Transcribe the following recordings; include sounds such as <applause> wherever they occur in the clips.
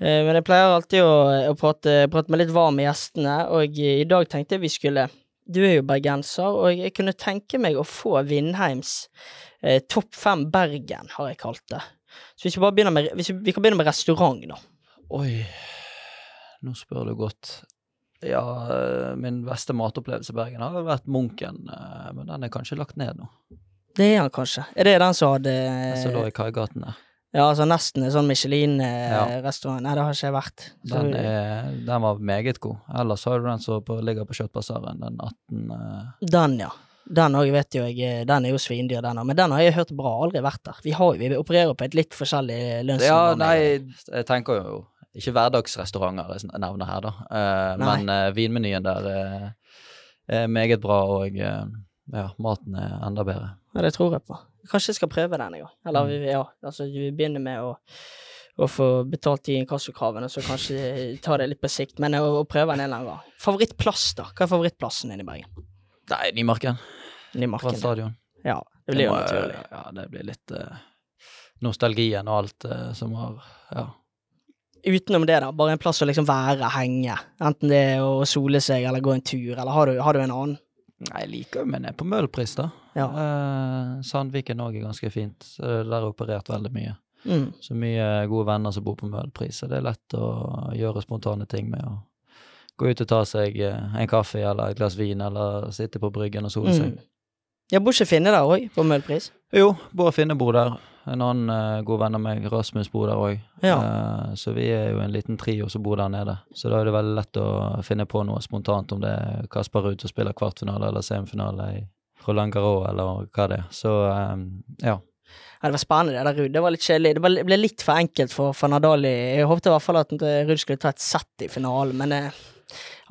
Eh, Men jeg pleier alltid å, å prate, prate meg litt varm med gjestene, og i dag tenkte jeg vi skulle Du er jo bergenser, og jeg kunne tenke meg å få Vindheims eh, Topp fem Bergen, har jeg kalt det. Så hvis vi bare begynner med, hvis vi, vi kan begynne med restaurant, da. Oi, nå spør du godt. Ja, eh, min beste matopplevelse i Bergen har vært Munken, eh, men den er kanskje lagt ned nå. Det er han kanskje. Er det den som hadde Den som lå i Kaigaten der. Ja, altså nesten en sånn Michelin-restaurant. Nei, det har ikke jeg vært. Den, er, den var meget god. Ellers har du den som ligger på Kjøttbasaren, den 18 eh, den, ja. Den òg vet jo jeg, eh, den er jo svindyr, den òg. Men den har jeg hørt bra, aldri vært der. Vi, har, vi opererer på et litt forskjellig lønnsnivå. Ja, nei, jeg tenker jo ikke hverdagsrestauranter jeg nevner her, da. Eh, men eh, vinmenyen der eh, er meget bra, og eh, ja, maten er enda bedre. Ja, det tror jeg på. Kanskje jeg skal prøve den en gang. Eller vi- ja, altså vi begynner med å, å få betalt de inkassokravene, så kanskje ta det litt på sikt. Men å, å prøve den en eller annen gang. Favorittplass, da? Hva er favorittplassen din i Bergen? Nei, Nymarken. Fra Nymarken? stadion. Ja, det blir jo må, naturlig. Ja, det blir litt uh, nostalgien og alt uh, som har Ja. Utenom det, da, bare en plass å liksom være, henge. Enten det er å sole seg eller gå en tur, eller har du, har du en annen? Nei, jeg liker jo men jeg er på Møhlpris, da. Ja. Eh, Sandviken òg er ganske fint. Der er operert veldig mye. Mm. Så mye gode venner som bor på Møhlpris. så det er lett å gjøre spontane ting med å gå ut og ta seg eh, en kaffe eller et glass vin, eller sitte på bryggen og sole seg. Mm. Jeg bor ikke Finne der òg, på Møhlpris? Jo, Bård Finne bor der. En annen uh, god venn av meg, Rasmus, bor der òg. Ja. så vi er jo en liten trio som bor der nede. Så da er det veldig lett å finne på noe spontant, om det er Kasper Ruud som spiller kvartfinale eller semifinale i Roland Garros, eller hva det er. Så eh, ja. Ja, det var spennende, det der Ruud. Det var litt kjedelig. Det ble- litt for enkelt for, for Nadal. Jeg håpte i hvert fall at eh, Ruud skulle ta et sett i finalen, men eh,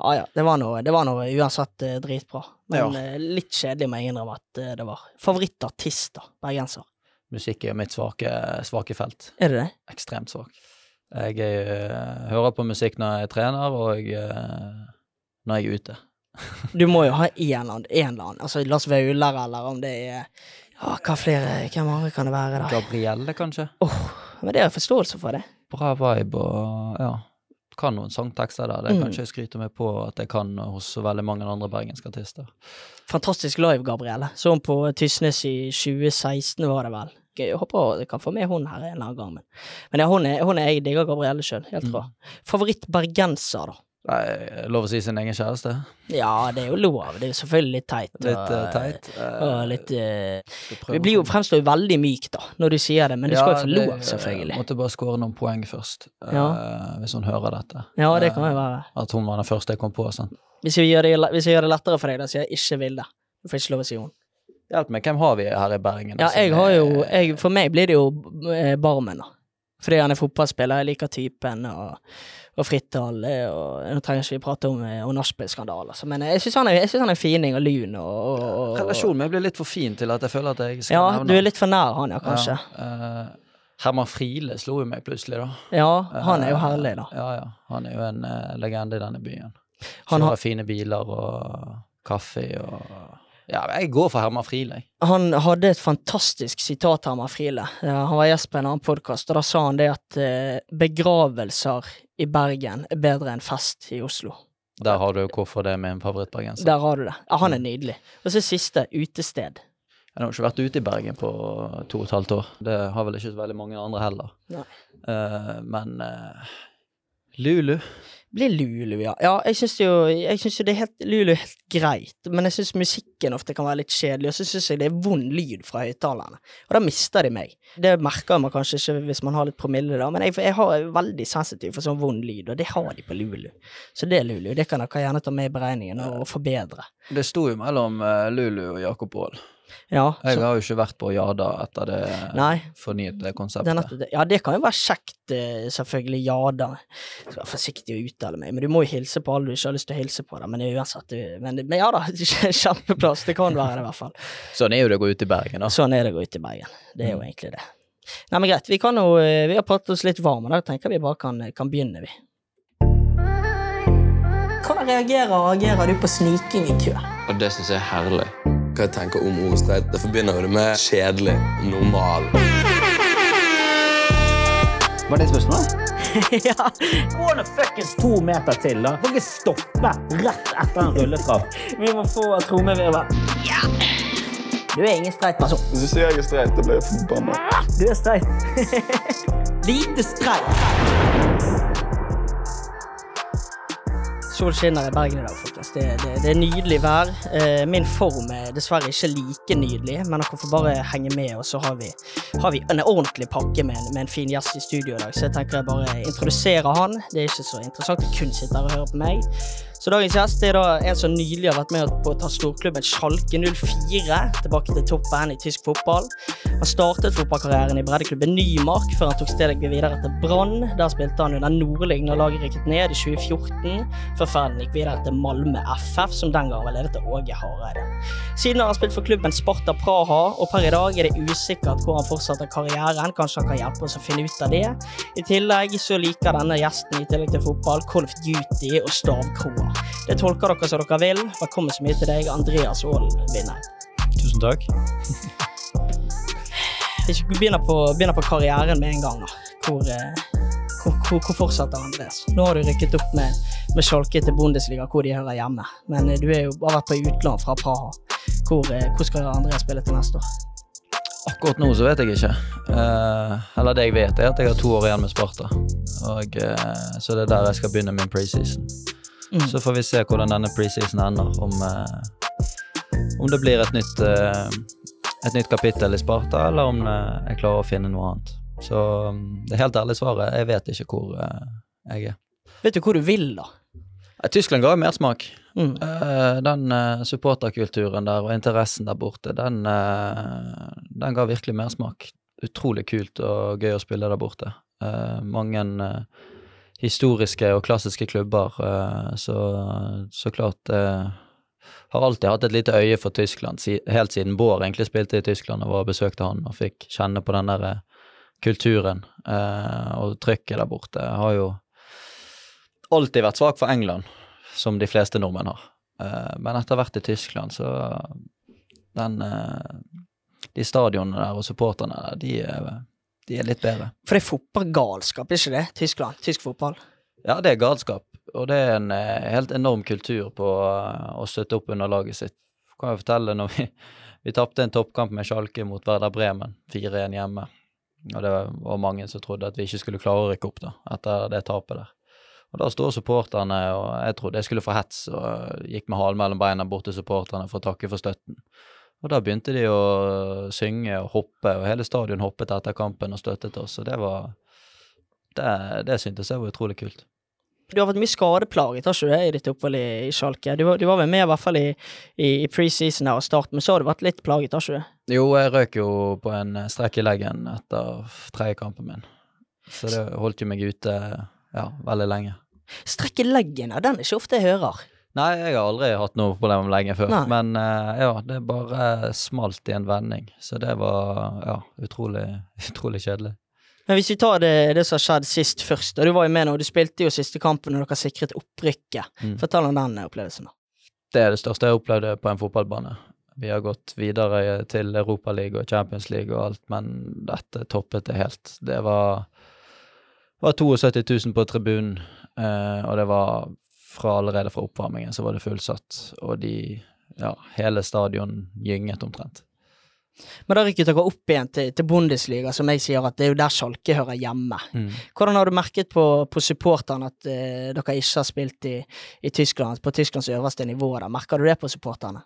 ja ja, det var noe, det var noe uansett eh, dritbra. Men eh, litt kjedelig må jeg innrømme at det var. Favorittartist, da? Bergenser. Musikk er mitt svake, svake felt. Er det det? Ekstremt svak. Jeg eh, hører på musikk når jeg trener, og eh, når jeg er ute. Du må jo ha en eller annen, en altså Lars Vaular, eller om det er ja, hva flere, hvem andre kan det være, da? Gabrielle, kanskje? Men det har jeg forståelse for, det. Bra vibe og ja. Kan noen sangtekster der. Det Mm. kan ikke jeg skryte meg på at jeg kan hos veldig mange andre bergenske artister. Fantastisk live, Gabrielle. Så hun på Tysnes i 2016, var det vel. Jeg håper jeg kan få med hun her en eller annen gang. Men, men ja, hun er, hun er jeg digger Gabrielle sjøl. Helt Mm. bra. Favoritt-bergenser, da? Nei, lov å si sin egen kjæreste. Ja, det er jo lov. Det er jo selvfølgelig litt teit. Litt uh, teit. teit. Og litt uh, Vi blir jo fremstår veldig myk, da, når du sier det, men du skal jo få lov, selvfølgelig. Måtte bare skåre noen poeng først, eh, Ja. hvis hun hører dette. Ja, det kan Eh, jo være. At hun var den første jeg kom på. Sånn. Hvis jeg gjør det, hvis jeg gjør det lettere for deg, da sier jeg ikke vil det. Du får ikke lov å si hun. Hjelp meg, hvem har vi her i Bergen? Ja, altså, jeg har jo jeg, For meg blir det jo eh, Barmen, da. Fordi han er fotballspiller, jeg liker typen, og, og fritt til alle. og Nå trenger ikke vi prate om, eh, om nachspiel-skandaler, altså, men jeg syns han, han er fining og lun og, og, og Relasjonen min blir litt for fin til at jeg føler at jeg skal Ja, nevne du er litt for nær han, ja, kanskje. Ja, eh, Herman Friele slo jo meg plutselig, da. Ja, han er jo Eh, herlig, da. Ja, ja. Han er jo en uh, legende i denne byen. Han Kjører har- fine biler og kaffe og Ja, jeg går for Herman Friele. Han hadde et fantastisk sitat, Herman Friele. Han var gjest på en annen podkast, og da sa han det at eh, begravelser i Bergen er bedre enn fest i Oslo. Der har du hvorfor det er min favorittbergenser. Der har du det. Ja, han er nydelig. Og så siste, utested. Jeg har ikke vært ute i Bergen på to og et halvt år. Det har vel ikke så veldig mange andre heller. Nei. Uh, men uh, Lulu Blir Lulu, ja. Ja, jeg syns jo, jeg synes jo det er helt, Lulu er helt greit, men jeg syns musikken ofte kan være litt kjedelig, og så syns jeg det er vond lyd fra høyttalerne, og da mister de meg. Det merker man kanskje ikke hvis man har litt promille, da, men jeg, jeg har veldig sensitiv for sånn vond lyd, og det har de på Lulu. Så det er Lulu, det kan dere gjerne ta med i beregningen og forbedre. Det sto jo mellom eh, Lulu og Jakob Aall. Ja, Jeg har jo ikke vært på Jada etter det nei, er konseptet. det. Ja, det kan jo være kjekt, eh, selvfølgelig, Jada. Skal være forsiktig å uttale meg, men du må jo hilse på alle du ikke har lyst til å hilse på, da. Men, uansett, men, men ja da, <laughs> kjempeplass, det kan være det i hvert fall. Sånn er jo det å gå ut i Bergen, da. Sånn er det å gå ut i Bergen. Det er jo Mm. egentlig det. Nei, men greit, vi kan jo, eh, vi har pratet oss litt varme, da tenker vi bare kan, kan begynne, vi. Hvordan reagerer, reagerer du på sniking i kø? Og det syns jeg er herlig. Hva jeg tenker om ordet streit, det forbinder jo det med kjedelig, normal. Var det spørsmålet? <laughs> ja. Gå fuckings to meter til, da. Kan ikke stoppe rett etter en rulletrapp. <laughs> Vi må få trommevirvel. Ja. Du er ingen streit person. Hvis du sier jeg er streit, da blir jeg forbanna. Du er streit. <laughs> Lite streit. Sol skinner i Bergen i dag, folkens. Det, det, det er nydelig vær. Eh, min form er dessverre ikke like nydelig, men dere får bare henge med, og så har vi, har vi en ordentlig pakke med en, med en fin gjest i studio i dag. Så jeg tenker jeg bare introduserer han. Det er ikke så interessant å kun sitte her og høre på meg. Så dagens gjest er da en som nylig har vært med på å ta storklubben Schalke 04 tilbake til toppen i tysk fotball. Han startet fotballkarrieren i breddeklubben Nymark før han tok stedet videre til Brann. Der spilte han under Nordling når laget rykket ned i 2014, før ferden gikk videre til Malmö FF, som den gang var ledet av Åge Hareide. Siden har han spilt for klubben Sparta Praha, og per i dag er det usikkert hvor han fortsetter karrieren. Kanskje han kan hjelpe oss å finne ut av det. I tillegg så liker denne gjesten i tillegg til fotball Call of Duty og stavkroer. Det tolker dere som dere vil. Velkommen så mye til deg, Andreas Aalen Vinner. Tusen takk. <laughs> Vi begynner på, begynner på karrieren med en gang. da. Hvor, eh, hvor, hvor, hvor fortsetter Andreas? Nå har du rykket opp med, med Skjolke til Bundesliga, hvor de hører hjemme. Men eh, du er jo bare vært på utlån fra Praha. Hvor, eh, hvor skal Andreas spille til neste år? Akkurat nå så vet jeg ikke. Eh, eller det jeg vet, er at jeg har to år igjen med Sparta. Og, eh, så det er der jeg skal begynne min preseason. Mm. Så får vi se hvordan denne preseason ender. Om, eh, om det blir et nytt, eh, et nytt kapittel i Sparta, eller om eh, jeg klarer å finne noe annet. Så mm, det helt ærlige svaret, jeg vet ikke hvor jeg er. Vet du hvor du vil, da? Tyskland ga jo mersmak. Mm. Eh, den supporterkulturen der og interessen der borte, den, den ga virkelig mersmak. Utrolig kult og gøy å spille der borte. Eh, mange historiske og klassiske klubber, eh, så, så klart eh, har alltid hatt et lite øye for Tyskland, helt siden Bård egentlig spilte i Tyskland og var besøkte han og fikk kjenne på den der eh, kulturen og trykket der borte. Jeg har jo alltid vært svak for England, som de fleste nordmenn har. Men etter hvert i Tyskland, så den De stadionene der og supporterne der, de, er- de er litt bedre. For det er fotballgalskap, ikke det? Tyskland. Tysk fotball. Ja, det er galskap, og det er en eh, helt enorm kultur på eh, å støtte opp under laget sitt. Kan jeg fortelle når vi, <laughs> vi tapte en toppkamp med Schalke mot Werder Bremen, 4-1 hjemme. Og det var mange som trodde at vi ikke skulle klare å rykke opp da, etter det tapet der. Og da står supporterne, og jeg trodde jeg skulle få hets, og gikk med halen mellom beina bort til supporterne for å takke for støtten. Og da begynte de å synge og hoppe, og hele stadion hoppet etter kampen og støttet oss, og det var Det, det syntes jeg var utrolig kult. Du har vært mye skadeplaget, har ikke du det, i ditt opphold i, i Schalke? Du, var- du var vel med i hvert fall i, i, i preseason her og start, men så har du vært litt plaget, har ikke du? det? Jo, jeg røk jo på en strekk i leggen etter tredje kampen min, så det holdt jo meg ute ja, veldig lenge. Strekk i leggen, den er ikke ofte jeg hører. Nei, jeg har aldri hatt noe problem lenge før, Nei. men uh, ja, det bare smalt i en vending, så det var ja, utrolig, <laughs> utrolig kjedelig. Men hvis vi tar det, det som har skjedd sist først, og du var jo med nå, du spilte jo siste kampen og dere sikret opprykket. Mm. Fortell om den opplevelsen, da. Det er det største jeg opplevde på en fotballbane. Vi har gått videre til Europaligaen og Champions League og alt, men dette toppet det helt. Det var, var 72 000 på tribunen, eh, og det var fra allerede fra oppvarmingen så var det fullsatt, og de Ja, hele stadion gynget omtrent. Men da rykket dere opp igjen til, til Bundesliga, som jeg sier at det er jo der Schalke hører hjemme. Mm. Hvordan har du merket på, på supporterne at uh, dere ikke har spilt i, i Tyskland, på Tysklands øverste nivå? da? Merker du det på supporterne?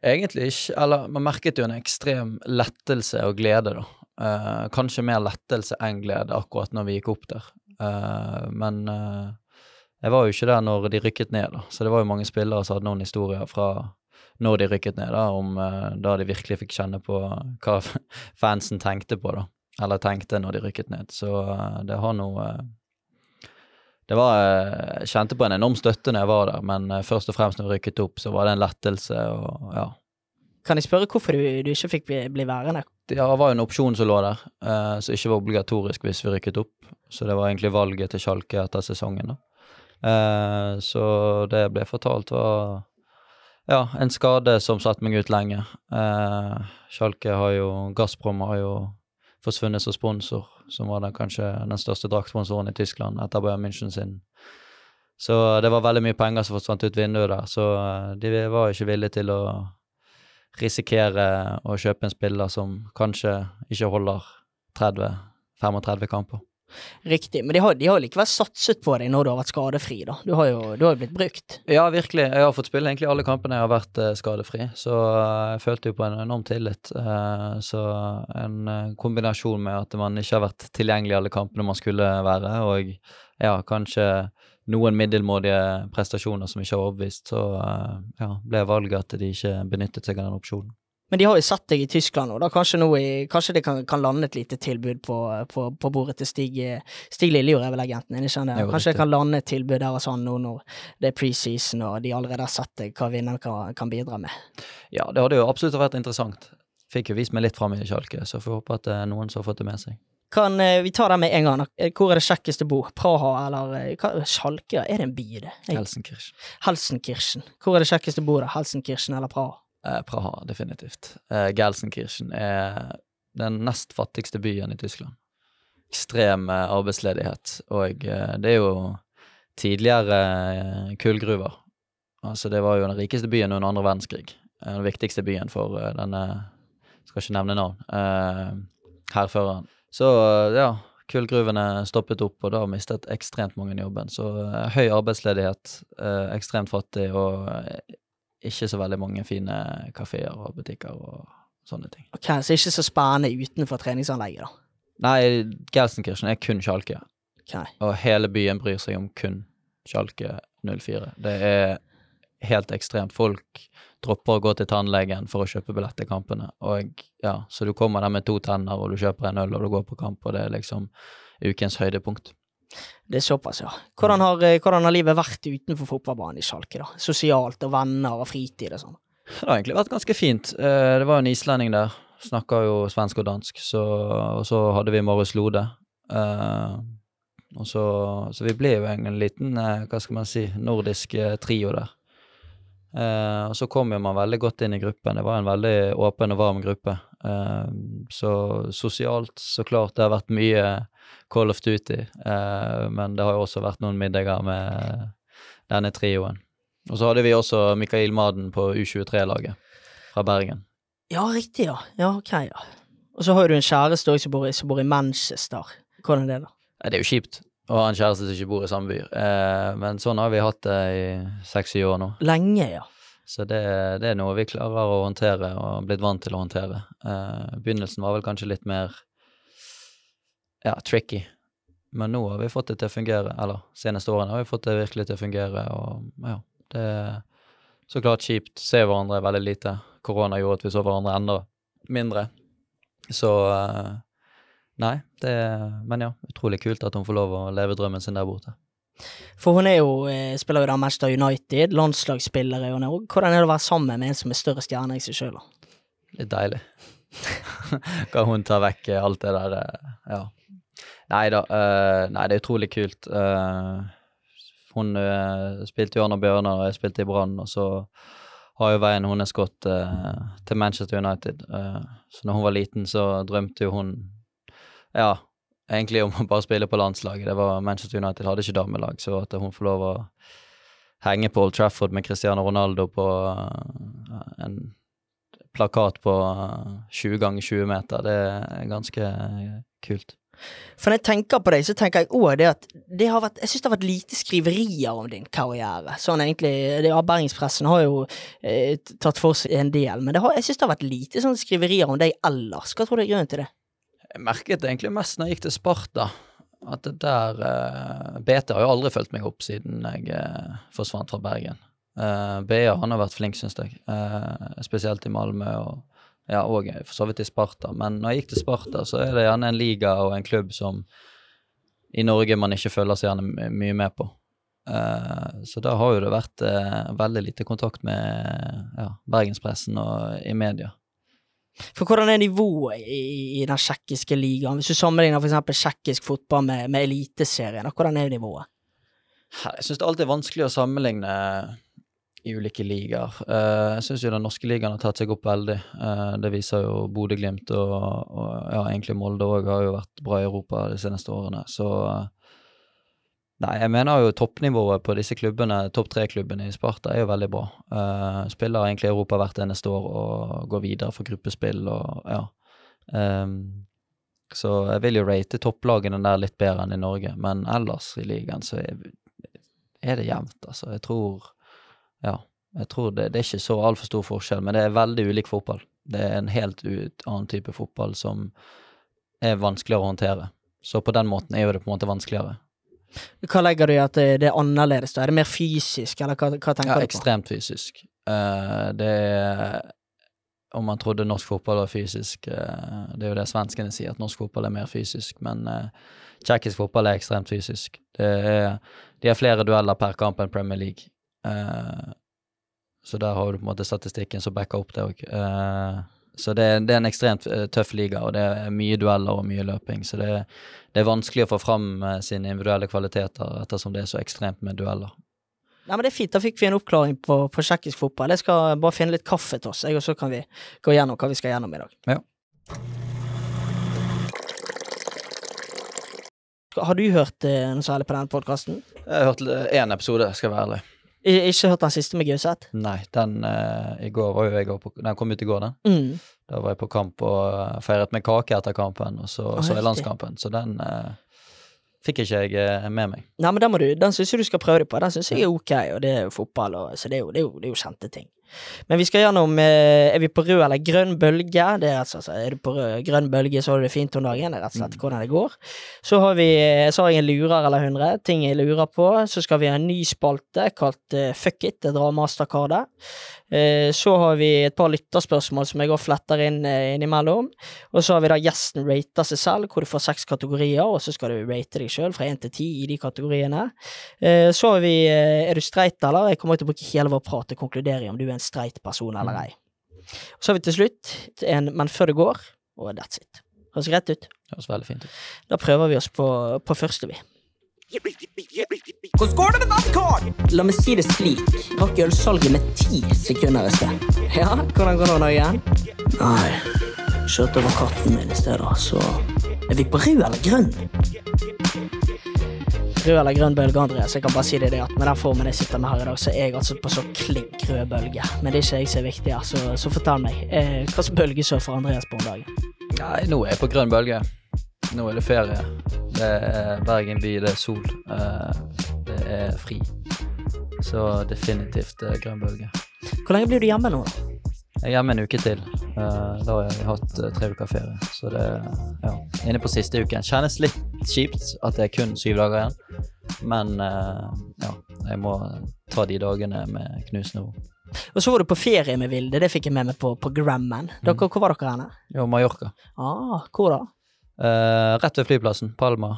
Egentlig ikke, eller man merket jo en ekstrem lettelse og glede, da. Uh, kanskje mer lettelse enn glede akkurat når vi gikk opp der. Uh, men eh, jeg var jo ikke der når de rykket ned, da, så det var jo mange spillere som hadde noen historier fra når de rykket ned, da, om uh, da de virkelig fikk kjenne på hva <laughs> fansen tenkte på, da. Eller tenkte når de rykket ned. Så uh, det har noe eh, det var, Jeg kjente på en enorm støtte når jeg var der, men først og fremst når vi rykket opp, så var det en lettelse og ja. Kan jeg spørre hvorfor du, du ikke fikk bli, bli værende? Det var jo en opsjon som lå der, som ikke var obligatorisk hvis vi rykket opp. Så det var egentlig valget til Sjalke etter sesongen, da. Eh, så det jeg ble fortalt, var ja, en skade som satte meg ut lenge. Eh, Schalke har jo Gazprom har jo forsvunnet som sponsor, som var den, kanskje den største draktsponsoren i Tyskland etter Bayern München sin. Så det var veldig mye penger som forsvant ut vinduet der, så eh, de var ikke villige til å risikere å kjøpe en spiller som kanskje ikke holder 30-35 kamper. Riktig, men de har, de har likevel satset på deg når du har vært skadefri, da. Du har jo, du har blitt brukt. Ja, virkelig. Jeg har fått spille egentlig alle kampene jeg har vært uh, skadefri, så uh, jeg følte jo på en enorm tillit. Uh, så en kombinasjon med at man ikke har vært tilgjengelig i alle kampene man skulle være, og ja, kanskje noen middelmådige prestasjoner som ikke har overbevist, så ja, ble valget at de ikke benyttet seg av den opsjonen. Men de har jo sett deg i Tyskland da. Kanskje, i, kanskje det kan, kan, lande et lite tilbud på, på, på bordet til Stig, Stig Lillejord, er vel agenten din, ikke sant? Kanskje det kan lande et tilbud der hos han nå når det er preseason og de allerede har sett deg, hva vinneren kan, kan, bidra med? Ja, det hadde jo absolutt vært interessant. Fikk jo vist meg litt fram i Kjalke, så får håpe at er noen har fått det med seg. Kan eh, vi ta det med en gang? Hvor er det kjekkest å bo? Praha eller eh, Sjalke? Er det en by, det? Helsenkirchen. Helsenkirchen. Hvor er det kjekkest å bo, da? Helsenkirchen eller Praha? Eh, Praha, definitivt. Eh, Gelsenkirchen er den nest fattigste byen i Tyskland. Ekstrem eh, arbeidsledighet, og eh, det er jo tidligere eh, kullgruver. Altså, det var jo den rikeste byen under andre verdenskrig. Eh, den viktigste byen for denne Skal ikke nevne navn. hærføreren. Så ja, kullgruvene stoppet opp, og da mistet ekstremt mange jobben. Så høy arbeidsledighet, ekstremt fattig og ikke så veldig mange fine kafeer og butikker og sånne ting. Ok, Så ikke så spennende utenfor treningsanlegget, da? Nei, Gelsenkirchen er kun Sjalke. Okay. Og hele byen bryr seg om kun Sjalke 04. Det er helt ekstremt. Folk dropper å gå til tannlegen for å kjøpe billett til kampene. Og ja, Så du kommer der med to tenner, og du kjøper en øl, og du går på kamp, og det er liksom ukens høydepunkt. Det er såpass, ja. Hvordan har, eh, hvordan har livet vært utenfor fotballbanen i Sjalke, da? Sosialt og venner og fritid og sånn? Det har egentlig vært ganske fint. Eh, det var en islending der. Snakka jo svensk og dansk. Så, og så hadde vi Marius Lode. Uh, og så, så, vi ble jo en liten, hva skal man si, nordisk trio der. Og så kom jo man veldig godt inn i gruppen. Det var en veldig åpen og varm gruppe. Så sosialt, så klart, det har vært mye Call of Duty. Uh, men det har jo også vært noen middager med denne trioen. Og så hadde vi også Mikael Maden på U23-laget fra Bergen. Ja, riktig, ja. Ja, ok, ja. Og så har du en kjæreste som bor, som bor i Manchester. Hvordan er det, da? Det er jo kjipt å ha en kjæreste som ikke bor i samme by. Eh, men sånn har vi hatt det i seks-syv år nå. Lenge, ja. Så det, det, er noe vi klarer å håndtere og har blitt vant til å håndtere. Eh, begynnelsen var vel kanskje litt mer ja, tricky. Men nå har vi fått det til å fungere, eller seneste årene har vi fått det virkelig til å fungere, og ja, det er så klart kjipt. Se hverandre veldig lite. Korona gjorde at vi så hverandre enda mindre. Så uh, nei, det Men ja, utrolig kult at hun får lov å leve drømmen sin der borte. For hun er jo, eh, spiller jo da Manchester United, landslagsspiller er hun òg. Hvordan er det å være sammen med en som er større stjerne i seg sjøl, da? Litt deilig. <laughs> kan hun ta vekk alt det der, eh, ja. Nei da. Uh, nei, det er utrolig kult. Uh, hun uh, spilte jo Arna Bjørnar, og jeg spilte i Brann, og så har jo veien hennes gått til Manchester United. så når hun var liten, så drømte jo hun ja, egentlig om å bare spille på landslaget. Det var Manchester United hadde ikke damelag, så at hun får lov å henge på Old Trafford med Cristiano Ronaldo på en plakat på 20 ganger 20 meter, det er ganske kult. For når jeg tenker på deg, så tenker jeg òg det at det har vært, jeg syns det har vært lite skriverier om din karriere. Sånn egentlig, det, Bergenspressen har jo eh, tatt for seg en del, men har, jeg syns det har vært lite sånn skriverier om deg ellers. Hva tror du er grunnen til det? Jeg merket det egentlig mest når jeg gikk til Sparta. At det der eh, BT har jo aldri fulgt meg opp siden jeg eh, forsvant fra Bergen. Eh, BA han har vært flink, syns jeg. Eh, spesielt i Malmö og ja, og for så vidt i Sparta. Men når jeg gikk til Sparta, så er det gjerne en liga og en klubb som i Norge man ikke føler så gjerne mye med på. Uh, så da har jo det vært uh, veldig lite kontakt med ja, bergenspressen og i media. For hvordan er nivået i, i den tsjekkiske ligaen? Hvis du sammenligner f.eks. tsjekkisk fotball med, med Eliteserien, hvordan er nivået? Jeg syns det alltid er vanskelig å sammenligne i ulike ligaer. Eh, jeg syns jo den norske ligaen har tatt seg opp veldig. Eh, det viser jo Bodø-Glimt og, og ja, egentlig Molde òg har jo vært bra i Europa de seneste årene. Så eh, Nei, jeg mener jo toppnivået på disse klubbene, topp tre-klubbene i Sparta, er jo veldig bra. Spiller egentlig Europa hvert eneste år og går videre for gruppespill og ja. Ehm, så jeg vil jo rate topplagene der litt bedre enn i Norge, men ellers i ligaen så er, er det jevnt, altså. Jeg tror Ja, jeg tror det, det er ikke så altfor stor forskjell, men det er veldig ulik fotball. Det er en helt annen type fotball som er vanskeligere å håndtere. Så på den måten er jo det på en måte vanskeligere. Hva legger du i at det, det er annerledes? da? Er det mer fysisk, eller hva, hva tenker Ja, du på? ekstremt fysisk. Uh, det er Om man trodde norsk fotball var fysisk uh, Det er jo det svenskene sier, at norsk fotball er mer fysisk, men uh, tsjekkisk fotball er ekstremt fysisk. Det er, de har flere dueller per kamp enn Premier League. Eh, så der har du på en måte statistikken som backer opp det òg. så det, det er en ekstremt eh, tøff liga, og det er mye dueller og mye løping. Så det, det er vanskelig å få fram eh, sine individuelle kvaliteter ettersom det er så ekstremt med dueller. Nei, men Det er fint, da fikk vi en oppklaring på, på tsjekkisk fotball. Jeg skal bare finne litt kaffe til oss, jeg, og så kan vi gå gjennom hva vi skal gjennom i dag. Ja. Har du hørt eh, noe særlig på den podkasten? Jeg har hørt én episode, skal jeg være ærlig. Ikke hørt den siste med Gauseth? Nei, den eh, i går var jo jeg på Den kom ut i går, den. Mm. Da var jeg på kamp og eh, feiret med kake etter kampen, og så oh, så i landskampen. Så den eh, fikk ikke jeg eh, med meg. Nei, men den, må du, den syns jeg du skal prøve deg på. Den syns jeg er ok, og det er jo fotball, og, så det er jo, det er jo, det er jo kjente ting. Men vi skal gjennom eh, Er vi på rød eller grønn bølge? Det Er rett og slett, er du på rød, grønn bølge, så har du det fint om dagen. Det er rett og slett hvordan det går. Så har vi eh, Så har jeg en lurer eller hundre, ting jeg lurer på. Så skal vi ha en ny spalte kalt eh, Fuck it, det drar mastercardet. Så har vi et par lytterspørsmål som jeg også fletter inn innimellom. Og så har vi da gjesten rater seg selv, hvor du får seks kategorier, og så skal du rate deg sjøl fra én til ti i de kategoriene. Så har vi Er du streit, eller? Jeg kommer til å bruke hele vår prat til å konkludere om du er en streit person eller ei. Og så har vi til slutt en Men før det går, og that's it. Høres greit ut? Det høres veldig fint ut. Da prøver vi oss på, på første, vi. Hvordan går det med Navcard? La meg si det slik. Rakk ølsalget med ti sekunder i sted. Ja, hvordan går det nå igjen? Nei, kjørte over katten min i stedet, så Er vi på rød eller grønn? Rød eller grønn bølge, Andreas. Jeg kan bare si det, det at med den formen jeg sitter med her i dag, så er jeg altså på så klink rød bølge. Men det er ikke jeg som er viktig her, så, så fortell meg. Eh, hva slags bølge surfer Andreas på om dagen? Nei, nå er jeg på grønn bølge. Nå er det ferie. Det er Bergen by, det er sol. eh, det er fri. Så definitivt eh, grønn bølge. Hvor lenge blir du hjemme nå, da? Jeg er hjemme en uke til. Uh, da har jeg hatt uh, tre uker ferie. Så det ja, inne på siste uken. Kjennes litt kjipt at det er kun syv dager igjen. Men uh, ja, jeg må ta de dagene med knusende ro. Og så var du på ferie med Vilde, det fikk jeg med meg på, på Gramman. Dere, Hvor var dere henne? Jo, Mallorca. Ah, hvor da? Rett ved flyplassen. Palma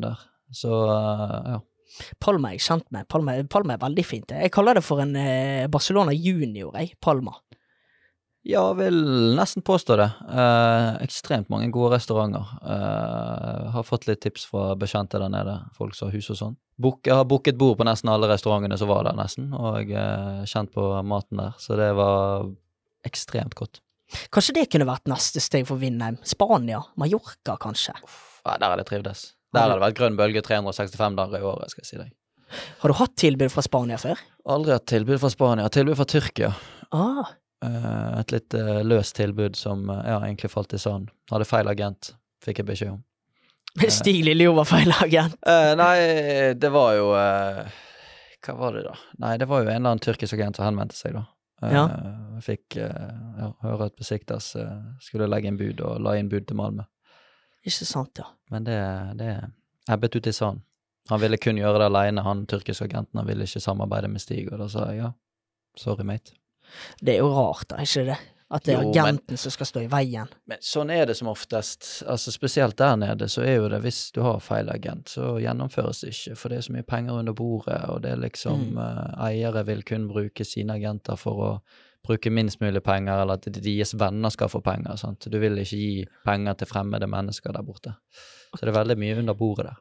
der. Så ja. Palma er jeg kjent med. Palma, Palma er veldig fint. Jeg kaller det for en Barcelona junior, jeg. Palma. Ja, vil nesten påstå det. Eh, ekstremt mange gode restauranter. Eh, har fått litt tips fra bekjente der nede, folk som har hus og sånn. Jeg har booket bord på nesten alle restaurantene som var der, nesten, og eh, kjent på maten der. Så det var ekstremt godt. Kanskje det kunne vært neste steg for Vindheim? Spania? Mallorca, kanskje? Ja, der har det trivdes. Der har det vært grønn bølge 365 dager i året, skal jeg si deg. Har du hatt tilbud fra Spania før? Aldri hatt tilbud fra Spania. Tilbud fra Tyrkia. Ah, et litt eh, løst tilbud som eh, ja, egentlig falt i sand. Hadde feil agent, fikk jeg beskjed om. <laughs> Stig Lillejord var feil agent. Uh, nei, det var jo uh, Hva var det, da? Nei, det var jo en eller annen tyrkisk agent som henvendte seg, da. Eh, Ja. Fikk eh, ja, høre at Besiktas eh, skulle legge inn bud, og la inn bud til Malmö. Ikke sant, ja. Men det, det ebbet ut i sand. Han ville kun gjøre det aleine, han tyrkiske agenten. Han ville ikke samarbeide med Stig, og da sa jeg ja, sorry, mate. Det er jo rart, da, ikke det? At det er Jo, men- agenten som skal stå i veien. Men sånn er det som oftest. Altså Spesielt der nede, så er jo det hvis du har feil agent, så gjennomføres det ikke, for det er så mye penger under bordet, og det er liksom Mm. uh, Eiere vil kun bruke sine agenter for å bruke minst mulig penger, eller at deres venner skal få penger. sant? Du vil ikke gi penger til fremmede mennesker der borte. Så det er veldig mye under bordet der.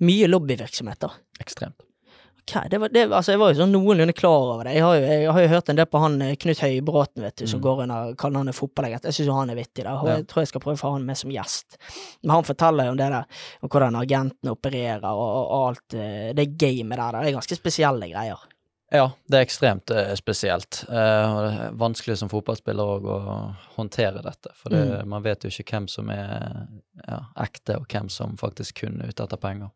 Mye lobbyvirksomhet, da. Ekstremt. Det var, det, altså Jeg var jo sånn noenlunde klar over det. Jeg har jo, jeg har jo hørt en del på han eh, Knut Høybråten, vet du, som Mm. går under kallenavnet Fotballegent. Jeg syns jo han er vittig, da. Og Ja. jeg tror jeg skal prøve å få han med som gjest. Men han forteller jo om det der, om hvordan agentene opererer og, og alt eh, det gamet der. Det er ganske spesielle greier. Ja, det er ekstremt eh, spesielt. Eh, og det er vanskelig som fotballspiller òg å håndtere dette. For det, man vet jo ikke hvem som er ja, ekte, og hvem som faktisk kun er ute etter penger.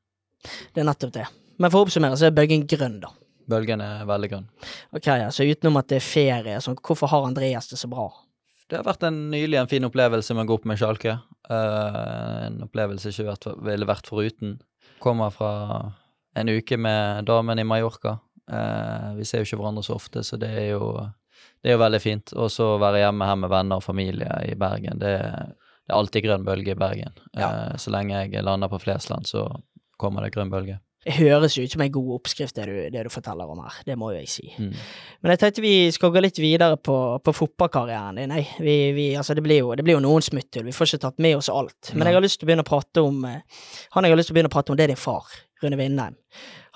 Det er nettopp det. Men for å oppsummere så er bølgen grønn, da. Bølgen er veldig grønn. Ok, ja, Så utenom at det er ferie, så hvorfor har Andreas det så bra? Det har vært en nylig en fin opplevelse med å gå opp med Schalke. Uh, en opplevelse jeg ikke vært, ville vært foruten. Kommer fra en uke med damen i Mallorca. Uh, vi ser jo ikke hverandre så ofte, så det er jo, det er jo veldig fint. Og så være hjemme her med venner og familie i Bergen. Det, det er alltid grønn bølge i Bergen. Eh, så lenge jeg lander på Flesland, så kommer det grønn bølge. Det høres jo ut som en god oppskrift, det du, det du forteller om her. Det må jo jeg si. Mm. Men jeg tenkte vi skal gå litt videre på, på fotballkarrieren din. Vi, vi, altså det, blir jo, det blir jo noen smutthull. Vi får ikke tatt med oss alt. Men jeg har lyst til å begynne å prate om eh, Han jeg har lyst til å begynne å prate om, det er din far, Rune Vindheim.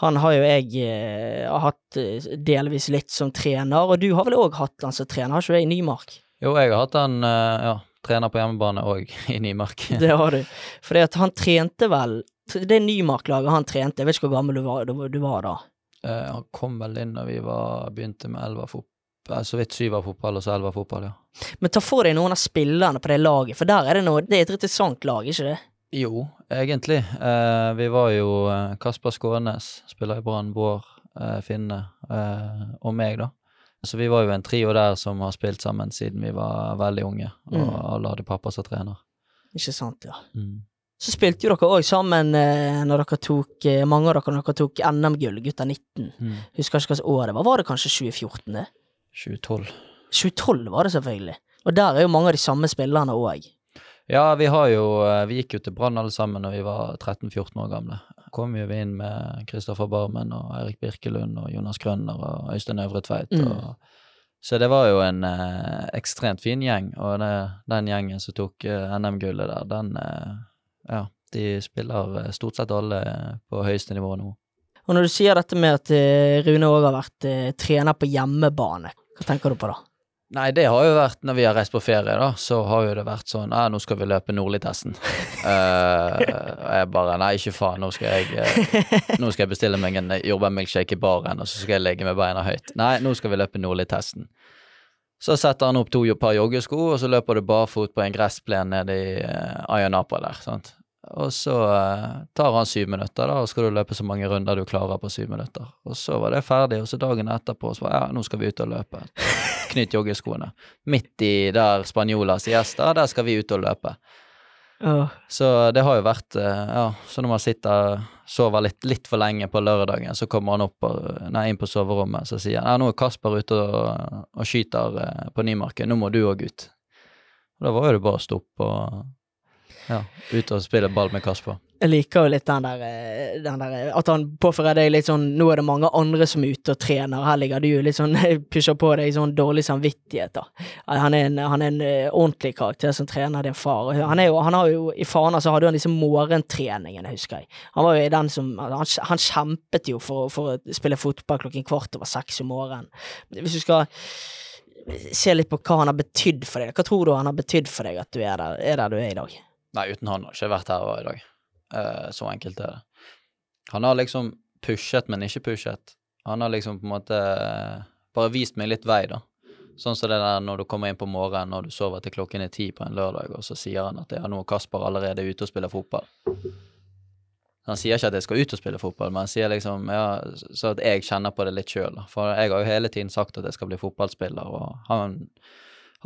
Han har jo jeg eh, har hatt eh, delvis litt som trener, og du har vel òg hatt han som trener, har ikke du det, i Nymark? Jo, jeg har hatt han ja, trener på hjemmebane òg, i Nymark. <laughs> Det har du. At han trente vel Det Nymark-laget han trente, jeg vet ikke hvor gammel du var, du var da. Eh, han kom vel inn da vi var, begynte med elverfotball, så vidt syverfotball og så elverfotball, ja. Men ta for deg noen av spillerne på det laget, for der er det noe Det er et interessant lag, ikke det? Jo, egentlig. Eh, vi var jo eh, Kasper Skånes, spiller i Brann, Bård eh, Finne eh, og meg, da. Så vi var jo en trio der som har spilt sammen siden vi var veldig unge, og Mm. alle hadde pappa som trener. Ikke sant, ja. Mm. Så spilte jo dere òg sammen eh, når dere tok eh, Mange av dere når dere tok NM-gull, gutta 19. Mm. Husker ikke hva år det var. Var det kanskje 2014? det? 2012. 2012 var det selvfølgelig. Og der er jo mange av de samme spillerne òg. Ja, vi har jo eh, Vi gikk jo til Brann alle sammen når vi var 13-14 år gamle. Kom jo vi inn med Kristoffer Barmen og Eirik Birkelund og Jonas Grønner og Øystein Øvre Tveit. Mm. Og, så det var jo en eh, ekstremt fin gjeng, og det, den gjengen som tok eh, NM-gullet der, den eh, Ja, de spiller eh, stort sett alle eh, på høyeste nivå nå. Og når du sier dette med at eh, Rune òg har vært trener på hjemmebane, hva tenker du på da? Nei, det har jo vært når vi har reist på ferie, da, så har jo det vært sånn Ja, nå skal vi løpe Nordli-testen. <laughs> uh, jeg bare Nei, ikke faen, nå skal jeg uh, <laughs> Nå skal jeg bestille meg en jordbærmilkshake i baren, og så skal jeg legge med beina høyt. Nei, nå skal vi løpe Nordli-testen. Så setter han opp to par joggesko, og så løper du barfot på en gressplen nede i uh, Ayanapa der. sant? Og så eh, tar han syv minutter, da, og skal du løpe så mange runder du klarer på syv minutter. Og så var det ferdig, og så dagen etterpå så var ja, nå skal vi ut og løpe. <laughs> Knytt joggeskoene. Midt i der spanjola siesta, der skal vi ut og løpe. Oh. Så det har jo vært eh, Ja, så når man sitter sover litt, litt for lenge på lørdagen, så kommer han opp og, nei, inn på soverommet så sier han, ja, nå er Kasper ute og, og skyter eh, på Nymarken, nå må du òg ut. Og da var jo det bare å stå opp og ja, ut og spille ball med Kasper. jeg liker jo litt den der, eh, den der eh, At han påfører deg litt sånn Nå er det mange andre som er ute og trener, her ligger du litt sånn <laughs> Pusher på deg sånn dårlig samvittighet, da. Han er en, han er en eh, ordentlig karakter som trener din far. Han, jo, han har jo I Fana så hadde han disse morgentreningene, husker jeg. Han var jo den som Han, han kjempet jo for, for å spille fotball klokken kvart over seks om morgenen. Hvis du skal se litt på hva han har betydd for deg, hva tror du han har betydd for deg at du er der, er der du er i dag? Nei, uten han har ikke vært her i dag. Uh, så enkelt er det. Han har liksom pushet, men ikke pushet. Han har liksom på en måte eh, bare vist meg litt vei, da. Sånn som det der når du kommer inn på morgenen og du sover til klokken er ti på en lørdag, og så sier han at ja, nå er Kasper allerede ute og spiller fotball. Han sier ikke at jeg skal ut og spille fotball, men han sier liksom ja, så at jeg kjenner på det litt sjøl. For jeg har jo hele tiden sagt at jeg skal bli fotballspiller, og han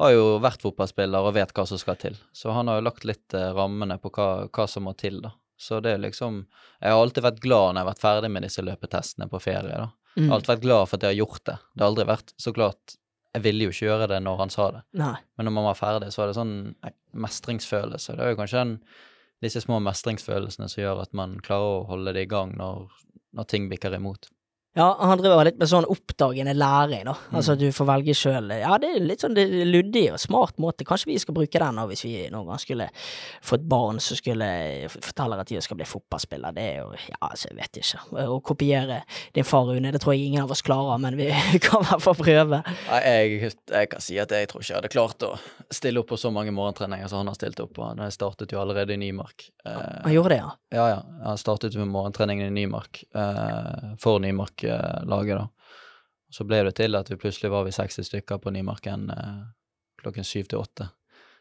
har jo vært fotballspiller og vet hva som skal til. Så han har jo lagt litt eh, rammene på hva, hva som må til, da. Så det er liksom Jeg har alltid vært glad når jeg har vært ferdig med disse løpetestene på ferie, da. Jeg har alltid vært glad for at jeg har gjort det. Det har aldri vært så klart Jeg ville jo ikke gjøre det når han sa det, Nei. men når man var ferdig, så var det sånn mestringsfølelse. Det er jo kanskje en, disse små mestringsfølelsene som gjør at man klarer å holde det i gang når, når ting bikker imot. Ja, han driver litt med sånn oppdagende læring, da. Mm. Altså du får velge sjøl. Ja, det er litt sånn det luddig og smart måte. Kanskje vi skal bruke den nå hvis vi noen gang skulle få et barn som skulle fortelle at de skal bli fotballspiller. Det er jo Ja, altså, jeg vet ikke. Å kopiere din far, Rune, det tror jeg ingen av oss klarer, men vi <laughs> kan i hvert fall prøve. Nei, jeg, jeg kan si at jeg tror ikke jeg hadde klart å stille opp på så mange morgentreninger som han har stilt opp på. Jeg startet jo allerede i Nymark. Eh, Han gjorde det, ja. Ja, ja. Han startet med morgentreningen i Nymark, for for Nymark-laget, da. Så ble det til at vi plutselig var vi 60 stykker på Nymarken eh, klokken syv til åtte.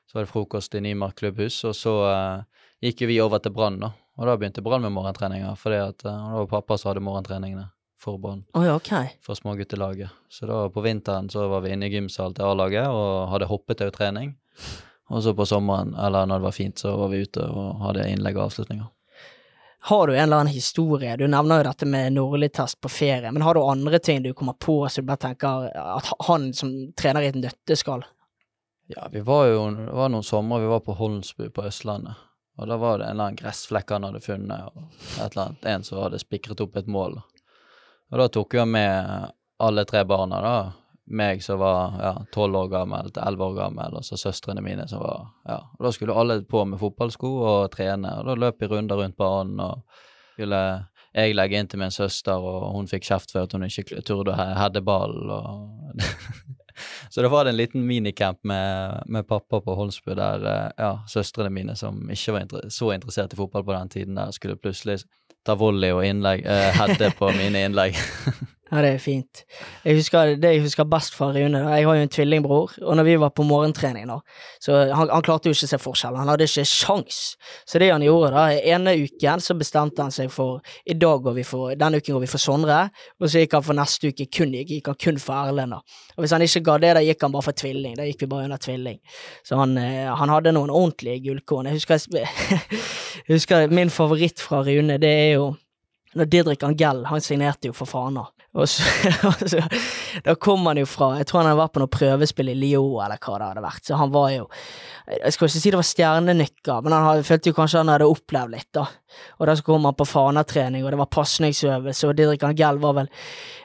Så var det frokost i Nymark klubbhus, og så uh, gikk vi over til Brann, da. Og da begynte Brann med morgentreninger, at eh, det var pappa som hadde morgentreningene for Brann, Oh, ja, ok. for småguttelaget. Så da på vinteren så var vi inne i gymsal til A-laget og hadde hoppetau-trening. Og så på sommeren, eller når det var fint, så var vi ute og hadde innlegg og avslutninger. Har du en eller annen historie? Du nevner jo dette med Nordli-test på ferie, men har du andre ting du kommer på så du bare tenker at han som trener i et nøtteskall Ja, vi var jo det var noen somre vi var på Holmsbu på Østlandet. Og da var det en eller annen gressflekk han hadde funnet, og et eller annet, en som hadde spikret opp et mål. Og da tok vi med alle tre barna, da. Meg som var ja, tolv år gammel til elleve år gammel, og så søstrene mine som var ja. Og da skulle alle på med fotballsko og trene, og da løp vi runder rundt banen, og skulle jeg legge inn til min søster, og hun fikk kjeft for at hun ikke turde å he- heade ballen, <laughs> Så da var det en liten minicamp med, med pappa på Holmsbu, der eh, ja, søstrene mine, som ikke var inter så interessert i fotball på den tiden, der skulle plutselig ta volley og innlegg, eh, heade på mine innlegg. <laughs> Ja, det er fint. Jeg husker, det jeg husker best fra Rune, da. jeg har jo en tvillingbror, og når vi var på morgentrening da, så han, han klarte jo ikke å se forskjell, han hadde ikke sjans. Så det han gjorde da, ene uken så bestemte han seg for, i dag går vi for, denne uken går vi for Sondre, og så gikk han for neste uke kun, gikk han kun for Erlend. Og hvis han ikke ga det, da gikk han bare for tvilling, da gikk vi bare under tvilling. Så han, eh, han hadde noen ordentlige gullkorn. Jeg <laughs> jeg husker min favoritt fra Rune, det er jo når Didrik Angell, han signerte jo for Fana. Og så, <laughs> og så Da kom han jo fra Jeg tror han hadde vært på noe prøvespill i Lyon, eller hva det hadde vært. Så han var jo Jeg skal ikke si det var stjernenykker, men han hadde, følte jo kanskje han hadde opplevd litt, da. Og da så kom han på Fana-trening, og det var pasningsøvelse, og Didrik Angell var vel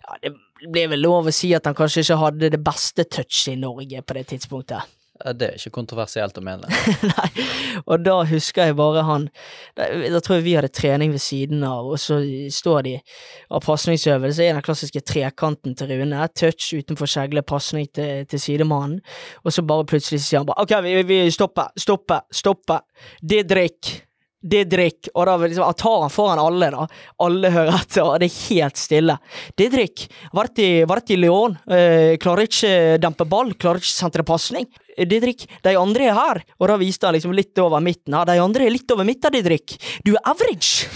Ja, det ble vel lov å si at han kanskje ikke hadde det beste touchet i Norge på det tidspunktet. Det er ikke kontroversielt å mene. <laughs> Nei, og da husker jeg bare han Da, da tror jeg vi hadde trening ved siden av, og så står de av pasningsøvelse i den klassiske trekanten til Rune. Touch utenfor skjegle, pasning til, til sidemannen. Og så bare plutselig sier han bare OK, vi, vi stopper, stopper, stopper. Didrik. Didrik, og da liksom, jeg tar han foran alle, da. Alle hører etter, og det er helt stille. Didrik, vært i, vært i Leon. eh, klarer ikke dempe ball, klarer ikke sentre pasning. Didrik, de andre er her, og da viste han liksom litt over midten. Ja, de andre er litt over midten, Didrik. Du er average!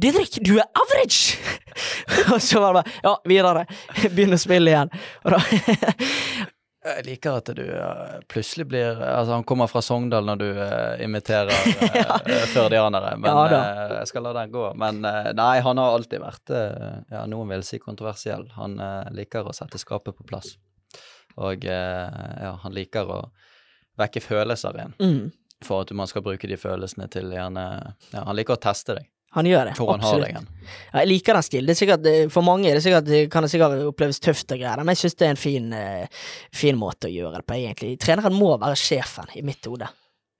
Didrik, du er average! <laughs> og så var det bare Ja, videre. Begynner å spille igjen. Og da <laughs> Jeg liker at du eh, plutselig blir Altså, han kommer fra Sogndal når du uh, imiterer <laughs> uh, førdianere, men Ja eh, jeg skal la den gå. Men nei, han har alltid vært ja, noen vil si kontroversiell. Han liker å sette skapet på plass. Og ja, han liker å vekke følelser igjen, mm, for at man skal bruke de følelsene til gjerne Ja, han liker å teste deg, Han gjør det. for han har absolutt. deg igjen. Ja, jeg liker den stilen. Det er sikkert, eh, for mange det sikkert, kan det sikkert oppleves tøft og greier, men jeg syns det er en fin, eh, fin måte å gjøre det på, egentlig. Treneren må være sjefen, i mitt hode.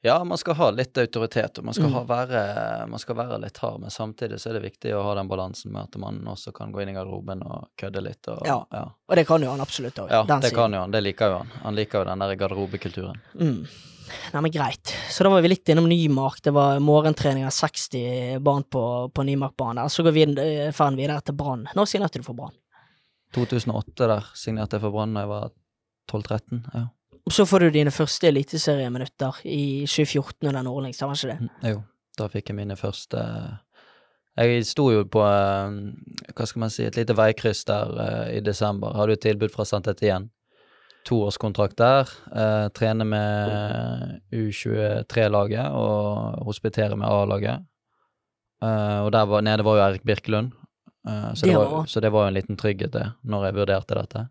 Ja, man skal ha litt autoritet, og man skal, Mm. ha være, man skal være litt hard, men samtidig så er det viktig å ha den balansen med at man også kan gå inn i garderoben og kødde litt. Og, Ja. ja. Og det kan jo han absolutt òg. Ja, det kan jo han. Det liker jo han. Han liker jo den der garderobekulturen. Mm. Nei, men greit. Så da var vi litt innom Nymark. Det var morgentrening av 60 barn på, på Nymarkbanen. Så går vi eh, ferden videre til Brann. Når signerte du for Brann? 2008 der signerte jeg for Brann da jeg var 12-13. Ja. Så får du dine første eliteserieminutter i 2014 under Nordlings, var ikke det? Mm, Jo, da fikk jeg mine første Jeg sto jo på eh, hva skal man si, et lite veikryss der eh, i desember. Hadde jo tilbud fra Santet Etienne. Toårskontrakt der. Eh, trener med U23-laget og hospiterer med A-laget. Eh, og der var, nede var jo Erik Birkelund. Eh, så, Det var, så det var jo en liten trygghet, det, når jeg vurderte dette.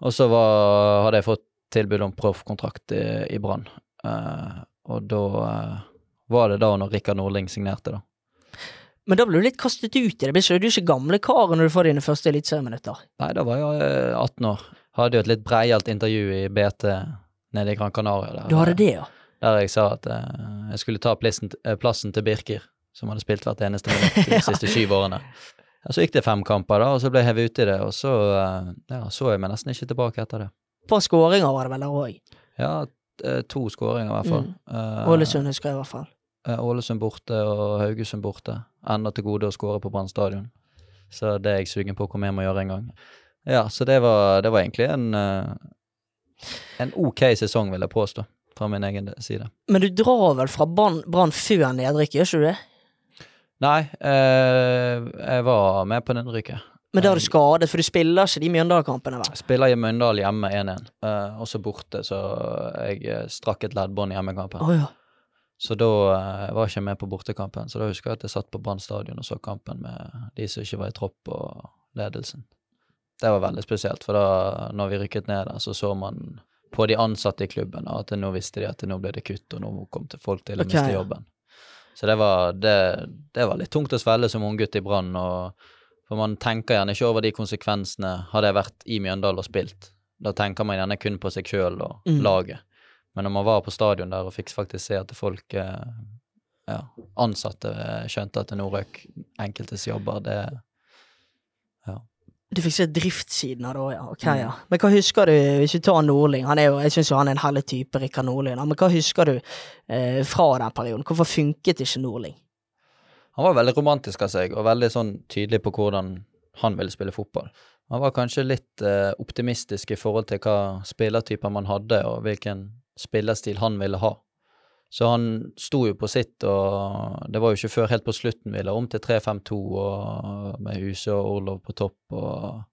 Og så var, hadde jeg fått tilbud om proffkontrakt i, i Brann. Eh, og da eh, var det da når Rikard Nordling signerte, da. Men da ble du litt kastet ut i det. Blir Du ikke gamle karen når du får dine første eliteserieminutter. Nei, da var jeg eh, 18 år. Hadde jo et litt breialt intervju i BT nede i Gran Canaria. Der, Du hadde det, ja. Der jeg sa at uh, jeg skulle ta plassen, eh, plassen til Birker, som hadde spilt hvert eneste minutt de <laughs> <laughs> siste syv årene. Ja, så gikk det fem kamper, da, og så ble jeg hevet uti det, og så uh, ja, så jeg meg nesten ikke tilbake etter det. Et par skåringer var det vel der òg. Ja, to skåringer i hvert fall. Eh, Ålesund husker jeg i hvert fall. Ålesund borte og Haugesund borte. Enda til gode å skåre på Brann stadion. Så det er jeg sugen på å komme hjem og gjøre en gang. Ja, så det var, det var egentlig en eh, en ok sesong, vil jeg påstå, fra min egen side. Men du drar vel fra Brann før nedrykk, gjør ikke du det? Nei, eh, jeg var med på nedrykket. Men da er du skadet, for du spiller ikke de Mjøndalen-kampene, vel? Spiller i Møndal hjemme 1-1, eh, og så borte, så jeg eh, strakk et leddbånd i hjemmekampen. Oh, ja. Så da eh, var jeg ikke med på bortekampen. Så da husker jeg at jeg satt på Brann stadion og så kampen med de som ikke var i tropp og ledelsen. Det var veldig spesielt, for da når vi rykket ned der, så så man på de ansatte i klubben at nå visste de at nå ble det kutt, og nå kom til folk til å okay. miste jobben. Så det var, det, det var litt tungt å svelge som unggutt i Brann, for man tenker gjerne ikke over de konsekvensene hadde jeg vært i Mjøndalen og spilt. Da tenker man gjerne kun på seg sjøl og Mm. laget. Men når man var på stadion der og fikk faktisk se at folk eh, ja, ansatte skjønte at det nå røk enkeltes jobber, det Du fikk se driftssiden av det òg, ja. Ok, Mm. ja. Men hva husker du, hvis vi tar Nordling, han er jo, jeg syns jo han er en herlig type, Rikard Nordling, men hva husker du eh, fra den perioden? Hvorfor funket ikke Nordling? Han var veldig romantisk av seg, og veldig sånn tydelig på hvordan han ville spille fotball. Han var kanskje litt eh, optimistisk i forhold til hva spillertyper man hadde, og hvilken spillerstil han ville ha. Så han sto jo på sitt, og det var jo ikke før helt på slutten vi la om til 3-5-2 med Huse og Orlov på topp, og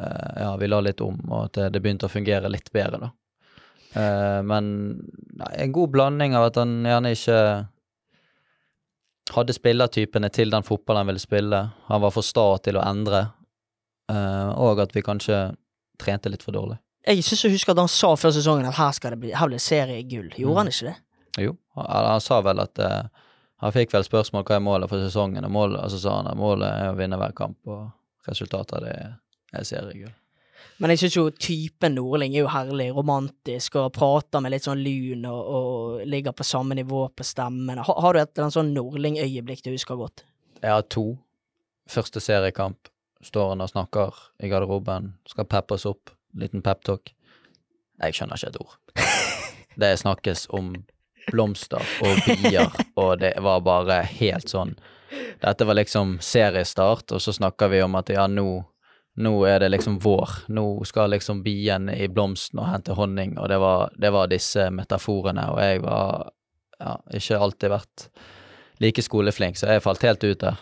eh, ja, vi la litt om, og at det, begynte å fungere litt bedre, da. Eh, men nei, en god blanding av at han gjerne ikke hadde spillertypene til den fotballen han ville spille. Han var for sta til å endre, eh, og at vi kanskje trente litt for dårlig. Jeg syns jeg husker at han sa før sesongen at her skal det bli, her blir det seriegull. Gjorde Mm. han ikke det? Jo, han, han sa vel at uh, Han fikk vel spørsmål hva er målet for sesongen, og, målet, altså, så sa han at målet er å vinne hver kamp, og resultatet av det er, er seriegull. Men jeg syns jo typen Nordling er jo herlig, romantisk, og prater med litt sånn lun, og, og ligger på samme nivå på stemmen. Har, har du et eller annet sånn Nordling-øyeblikk du husker godt? Jeg har to. Første seriekamp står han og snakker i garderoben, skal peppes opp, liten peptalk. Jeg skjønner ikke et ord. <laughs> Det snakkes om blomster og bier, og det var bare helt sånn Dette var liksom seriestart, og så snakker vi om at ja, nå, nå er det liksom vår. Nå skal liksom bien i blomsten og hente honning, og det var, det var disse metaforene, og jeg var ja, ikke alltid vært like skoleflink, så jeg falt helt ut der.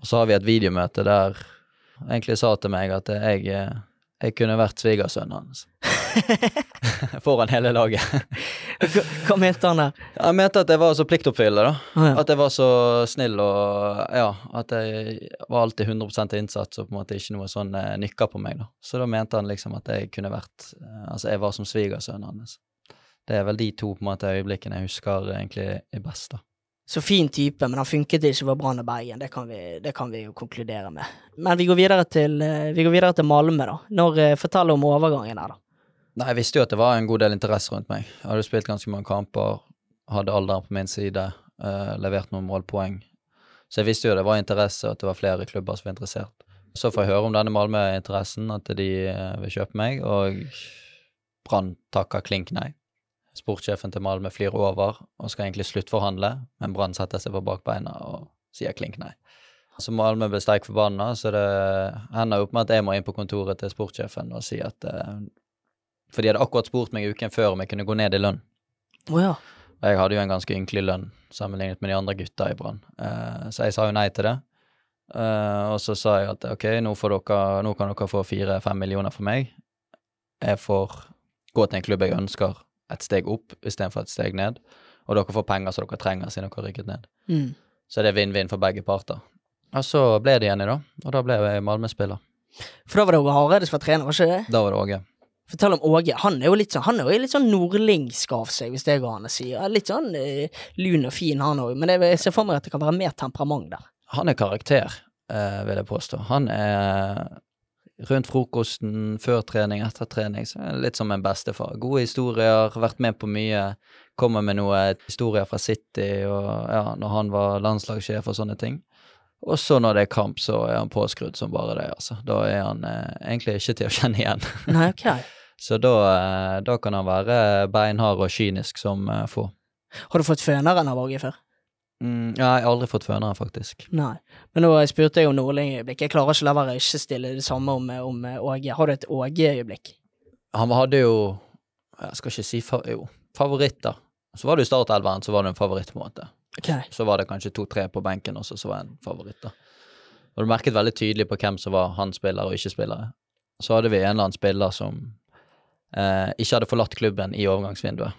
Og så har vi et videomøte der egentlig sa til meg at jeg, eh, jeg kunne vært svigersønnen hans. <laughs> Foran hele laget. Hva, hva mente han der? Han mente at jeg var så pliktoppfyllende, da. Å, ja. At jeg var så snill og ja, at jeg var alltid 100 innsats og på en måte ikke noe sånn eh, nykka på meg, da. Så da mente han liksom at jeg kunne vært eh, Altså, jeg var som svigersønnen hans. Det er vel de to på en måte øyeblikkene jeg husker egentlig er best, da. Så fin type, men han funket ikke for Brann og Bergen. Det kan, vi, det kan vi jo konkludere med. Men vi går videre til, eh, vi videre til Malmö, da. Når, eh, fortell om overgangen her, da. Nei, jeg visste jo at det var en god del interesse rundt meg. Jeg hadde spilt ganske mange kamper, hadde alderen på min side, eh, levert noen målpoeng. Så jeg visste jo det var interesse, og at det var flere klubber som var interessert. Så får jeg høre om denne Malmö-interessen, at de eh, vil kjøpe meg, og Brann takker klink nei. Sportssjefen til Malmö flyr over og skal egentlig sluttforhandle, men Brann setter seg på bakbeina og sier klink nei. Så Malmö ble sterkt forbanna, så det ender opp med at jeg må inn på kontoret til sportssjefen og si at eh, For de hadde akkurat spurt meg uken før om jeg kunne gå ned i lønn. Oh, ja. Og jeg hadde jo en ganske ynkelig lønn sammenlignet med de andre gutta i Brann, eh, så jeg sa jo nei til det. Eh, og så sa jeg at ok, nå, får dere, nå kan dere få fire-fem millioner for meg. Jeg får gå til en klubb jeg ønsker, et steg opp istedenfor et steg ned. Og dere får penger som dere trenger siden dere har rykket ned. Mm. Så det er vinn-vinn for begge parter. Og så ble det Jenny, da. Og da ble jeg Malmö-spiller. For da var det Åge Hareide som var trener, var ikke det? Da var det Åge. Fortell om Åge. Han er jo litt sånn, han er jo litt sånn nordlingsk av seg, hvis det går an å si. Litt sånn uh, lun og fin, han òg. Men det, jeg ser for meg at det kan være mer temperament der. Han er karakter, uh, vil jeg påstå. Han er rundt frokosten, før trening, etter trening, så litt som en bestefar. Gode historier, vært med på mye. Kommer med noen historier fra City og ja, når han var landslagssjef og sånne ting. Og så når det er kamp, så er han påskrudd som bare det, altså. Da er han eh, egentlig ikke til å kjenne igjen. Nei, ok. <laughs> Så da, eh, da kan han være beinhard og kynisk som eh, få. Har du fått føneren av Åge før? Mm, ja, jeg har aldri fått fønere, faktisk. Nei. Men nå spurte jeg om Nordling-øyeblikk. Jeg klarer ikke å la være å ikke stille det samme om, om Åge. Har du et Åge-øyeblikk? Han hadde jo Jeg skal ikke si fa jo, favoritter. Så var det jo startelveren, så var det en favoritt, på en måte. Okay. Så var det kanskje to-tre på benken også, så var det en favoritt, da. Og du merket veldig tydelig på hvem som var han spiller og ikke spillere. Så hadde vi en eller annen spiller som eh, ikke hadde forlatt klubben i overgangsvinduet.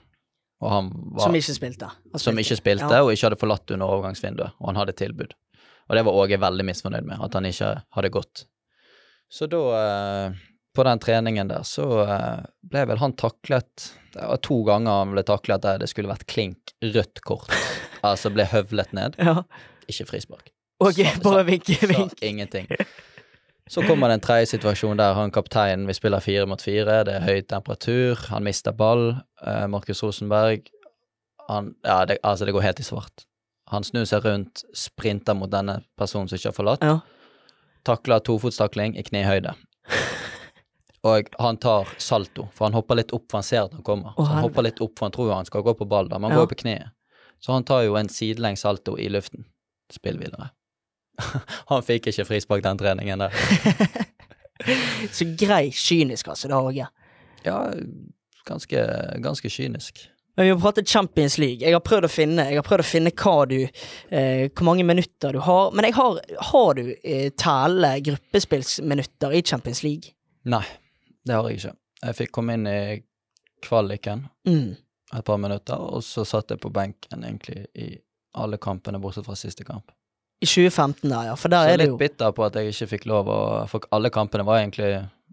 Var, Som ikke spilte? spilte. som ikke spilte, Ja. og ikke hadde forlatt under overgangsvinduet, og han hadde tilbud. Og det var Åge veldig misfornøyd med, at han ikke hadde gått. Så da, eh, på den treningen der, så eh, ble vel han taklet Det var to ganger han ble taklet der det skulle vært klink rødt kort. <laughs> altså ble høvlet ned. Ja. Ikke frispark. Åge, Sa- bare sa- vink, Sa vink. ingenting. Så kommer det en tredje situasjon der han kapteinen Vi spiller fire mot fire, det er høy temperatur, han mister ball. Eh, Markus Rosenberg han, Ja, det, altså, det går helt i svart. Han snur seg rundt, sprinter mot denne personen som ikke har forlatt. Ja. Takler tofotstakling i knehøyde. <laughs> Og han tar salto, for han hopper litt opp, for han ser at han kommer. Så han hopper litt opp, for han tror han skal gå på ball, da, men han Ja. går på kneet. Så han tar jo en sidelengs salto i luften. Spill videre. <laughs> han fikk ikke frispark den treningen der. <laughs> Så grei kynisk, altså, det Åge. Ja, ganske, ganske kynisk. Men vi har pratet Champions League. Jeg har prøvd å finne, prøvd å finne du eh, Hvor mange minutter du har. Men har, har du eh, telle gruppespillsminutter i Champions League? Nei, det har jeg ikke. Jeg fikk komme inn i kvaliken Mm. et par minutter, og så satt jeg på benken egentlig i alle kampene bortsett fra siste kamp. I 2015, da, ja. For der så er det litt jo bitter på at jeg ikke fikk lov å For alle kampene var egentlig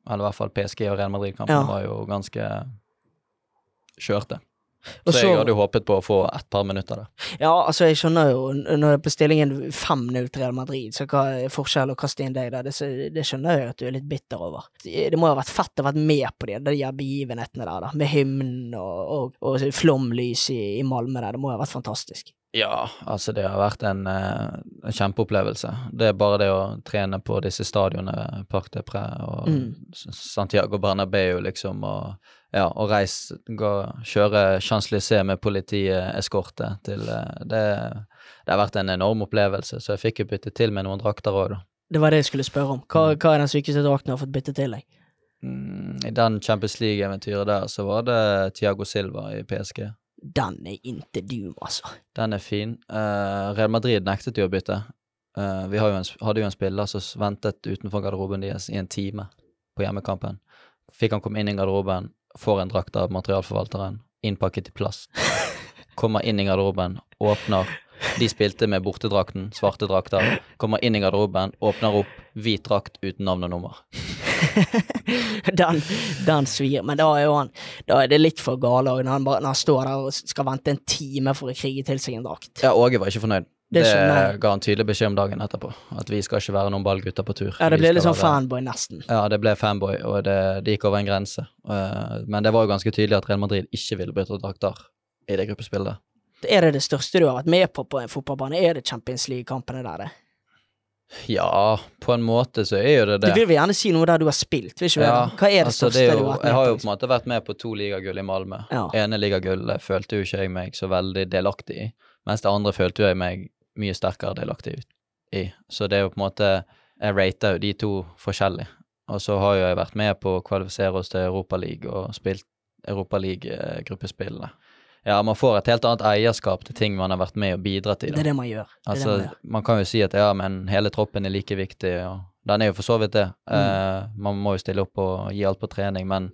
Eller i hvert fall PSG og Real Madrid-kampene Ja. var jo ganske kjørte. Så, så- jeg hadde jo håpet på å få et par minutter der. Ja, altså, jeg skjønner jo Når det er på stillingen 5-0 til Real Madrid, så hva er forskjellen å kaste inn deg der? Det, det skjønner jeg at du er litt bitter over. Det må jo ha vært fett å ha vært med på de, de begivenhetene der, da. Med hymnen og, og, og flomlys i, i Malmö der. Det må jo ha vært fantastisk. Ja, altså det har vært en, eh, en kjempeopplevelse. Det er bare det å trene på disse stadionene, Parc de Pré og Mm. Santiago Bernabeu, liksom, og ja, og reise, gå, kjøre Champs-Élysées med politieskorte til eh, det, det har vært en enorm opplevelse, så jeg fikk jo bytte til med noen drakter òg, da. Det var det jeg skulle spørre om. Hva, hva er den sykeste drakten du har fått bytte til deg? Mm, I den Champions League-eventyret der, så var det Tiago Silva i PSG. Den er inte du, altså. Den er fin. Uh, Real Madrid nektet jo å bytte. Uh, vi har jo en, hadde jo en spiller som ventet utenfor garderoben deres i en time på hjemmekampen. Fikk han komme inn i garderoben, får en drakt av materialforvalteren, innpakket i plast. <laughs> Kommer inn i garderoben, åpner. De spilte med bortedrakten, svarte drakter. Kommer inn i garderoben, åpner opp, hvit drakt uten navn og nummer. <laughs> den, den svir. Men da er jo han Da er det litt for gale når, når han står der og skal vente en time for å krige til seg en drakt. Ja, Åge var ikke fornøyd. Det Det, ga han tydelig beskjed om dagen etterpå. At vi skal ikke være noen ballgutter på tur. Ja, det ble litt sånn fanboy, nesten. Ja, det ble fanboy, og det, det gikk over en grense. Eh, men det var jo ganske tydelig at Real Madrid ikke ville bytte drakter i det gruppespillet. Er det det største du har vært med på på en fotballbane? Er det Champions League-kampene der, det? Ja, på en måte så er jo det det. Du vil vel gjerne si noe der du har spilt, vil ikke? Ja, det? Hva er det altså, største det jo, du har vært Jeg har jo på? på en måte vært med på to ligagull i Malmö. Ja. Ene ligagullet følte jo ikke jeg meg så veldig delaktig i, mens det andre følte jo jeg meg mye sterkere delaktig i. Så det er jo på en måte Jeg rater jo de to forskjellig. Og så har jo jeg vært med på å kvalifisere oss til Europaligaen og spilt Europaliga-gruppespillene. Ja, man får et helt annet eierskap til ting man har vært med og bidratt i. Det da. er det man gjør. Det Altså, det man gjør. man kan jo si at ja, men hele troppen er like viktig, og den er jo for så vidt det. Mm. Eh, man må jo stille opp og gi alt på trening, men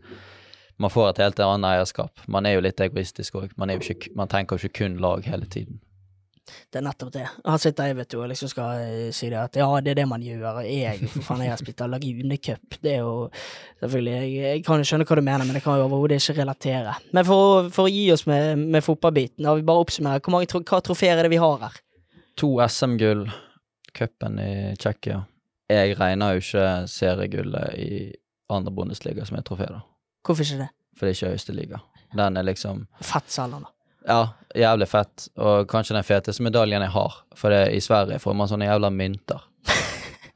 man får et helt annet eierskap. Man er jo litt egoistisk òg. Man, man tenker jo ikke kun lag hele tiden. Det er nettopp det. Her sitter jeg, vet du, og liksom skal eh, si det at ja, det er det man gjør. Og jeg, for faen, jeg har spilt Lagunecup. Det er jo selvfølgelig jeg, jeg kan jo skjønne hva du mener, men jeg kan jo overhodet ikke relatere. Men for, for å gi oss med, med fotballbiten, da vil vi bare oppsummere. Hvor mange tro, hva trofeer er det vi har her? To SM-gull, cupen i Tsjekkia. Jeg regner jo ikke seriegullet i andre bondesliga som et trofé, da. Hvorfor ikke det? For det er ikke høyeste liga. Den er liksom Fett da. Ja, jævlig fett, og kanskje den feteste medaljen jeg har. For det, i Sverige får man sånne jævla mynter. <laughs>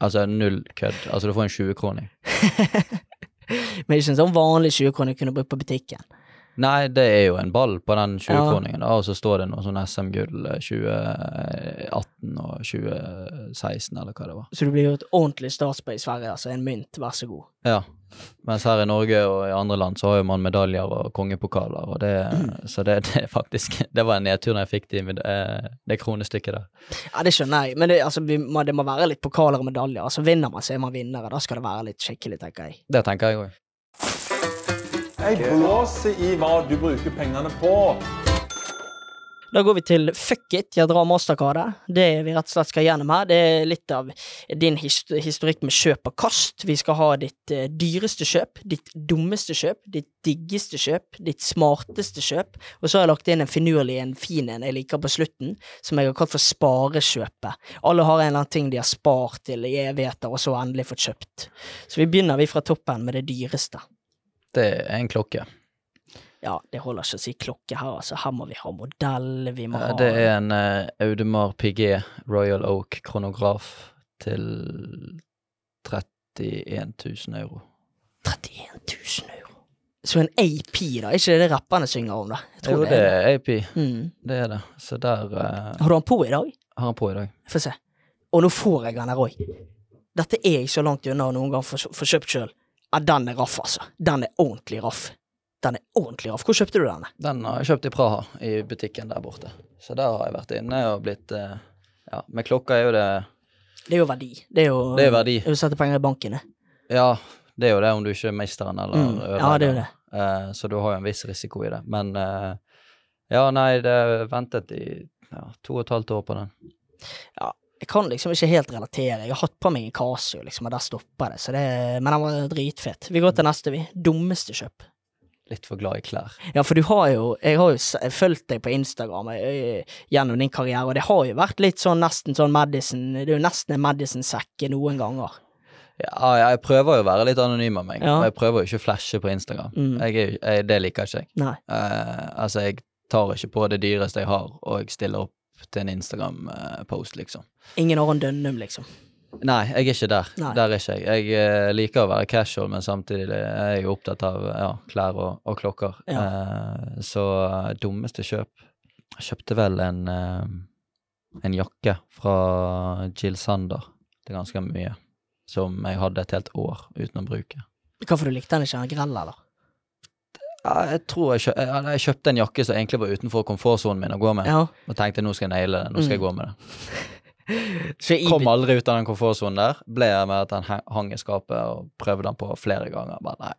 Altså null kødd. Altså du får en 20-kroning. <laughs> Men ikke en sånn vanlig 20-kroner kunne brukt på butikken. Nei, det er jo en ball på den 20-kroningen, da, og så står det noe sånn SM-gull eh, 2018 og 2016, eller hva det var. Så du blir jo et ordentlig stas på i Sverige, altså. En mynt, vær så god. Ja. Mens her i Norge og i andre land så har jo man medaljer og kongepokaler, og det, så det, <laughs> det faktisk Det var en nedtur når jeg fikk de, det, det kronestykket der. Ja, det skjønner jeg, men det, altså, må, det må være litt pokaler og medaljer. Altså, vinner man, så er man vinnere. Da skal det være litt skikkelig, tenker jeg. Det tenker jeg òg. Jeg blåser i hva du bruker pengene på. Da går vi til fuck it, jeg drar mastercardet. Det vi rett og slett skal gjennom her, det er litt av din historikk med kjøp og kast. Vi skal ha ditt eh, dyreste kjøp, ditt dummeste kjøp, ditt diggeste kjøp, ditt smarteste kjøp, og så har jeg lagt inn en finurlig, en fin en jeg liker på slutten, som jeg har kalt for sparekjøpet. Alle har en eller annen ting de har spart til i evigheter, og så endelig fått kjøpt. Så vi begynner vi fra toppen med det dyreste. Det er en klokke. Ja, det holder ikke å si klokke her, altså. Her må vi ha modell, vi må ha Det er en uh, Audemars Piguet Royal Oak kronograf til 31 000 euro. 31 000 euro. Så en AP, da, er ikke det det rapperne synger om, da? Jeg tror Jo, det er AP. Mm. Det er det. Så der uh, Har du han på i dag? har han på i dag. Få se. Og nå får jeg han her òg. Dette er jeg så langt unna å noen gang få kjøpt sjøl. Ja, den er raff, altså. Den er ordentlig raff. Den er ordentlig raff. Hvor kjøpte du denne? Den har jeg kjøpt i Praha, i butikken der borte. Så der har jeg vært inne og blitt eh, Ja, med klokka er jo det Det er jo verdi. Det er jo Det er verdi. Det er jo å sette penger i banken, det. Ja, det er jo det om du ikke mister den eller Mm. Ja, det er jo det. Eh, så du har jo en viss risiko i det. Men eh, ja, nei, det er ventet i ja, to og et halvt år på den. Jeg kan liksom ikke helt relatere. Jeg har hatt på meg en Casio, liksom, og der stoppa det. Så det men den var dritfett. Vi går til neste, vi. Dummeste kjøp. Litt for glad i klær. Ja, for du har jo Jeg har jo fulgt deg på Instagram jeg, gjennom din karriere, og det har jo vært litt sånn nesten sånn Madison Det er jo nesten en Madison-sekk noen ganger. Ja, jeg prøver jo å være litt anonym av meg, Ja. og jeg prøver jo ikke å flashe på Instagram. Mm. Jeg jeg, det liker ikke jeg. Eh, altså, jeg tar ikke på det dyreste jeg har, og jeg stiller opp til en Instagram-post, liksom. Ingen Aron Dønnum, liksom. Nei, jeg er ikke der. Nei. Der er ikke jeg. Jeg eh, liker å være casual, men samtidig er jeg opptatt av ja, klær og, og klokker. Eh, så eh, dummeste kjøp Jeg kjøpte vel en eh, en jakke fra Jill Sander. Det er ganske mye. Som jeg hadde et helt år uten å bruke. Hvorfor du likte den ikke? Grell, eller? Ja, jeg tror jeg, kjø jeg, kjøpte en jakke som egentlig var utenfor komfortsonen min å gå med. Ja. Og tenkte nå skal jeg naile det, nå skal jeg Mm. gå med det. <laughs> Kom aldri ut av den komfortsonen der. Ble jeg med at den hang i skapet og prøvde den på flere ganger. Bare nei.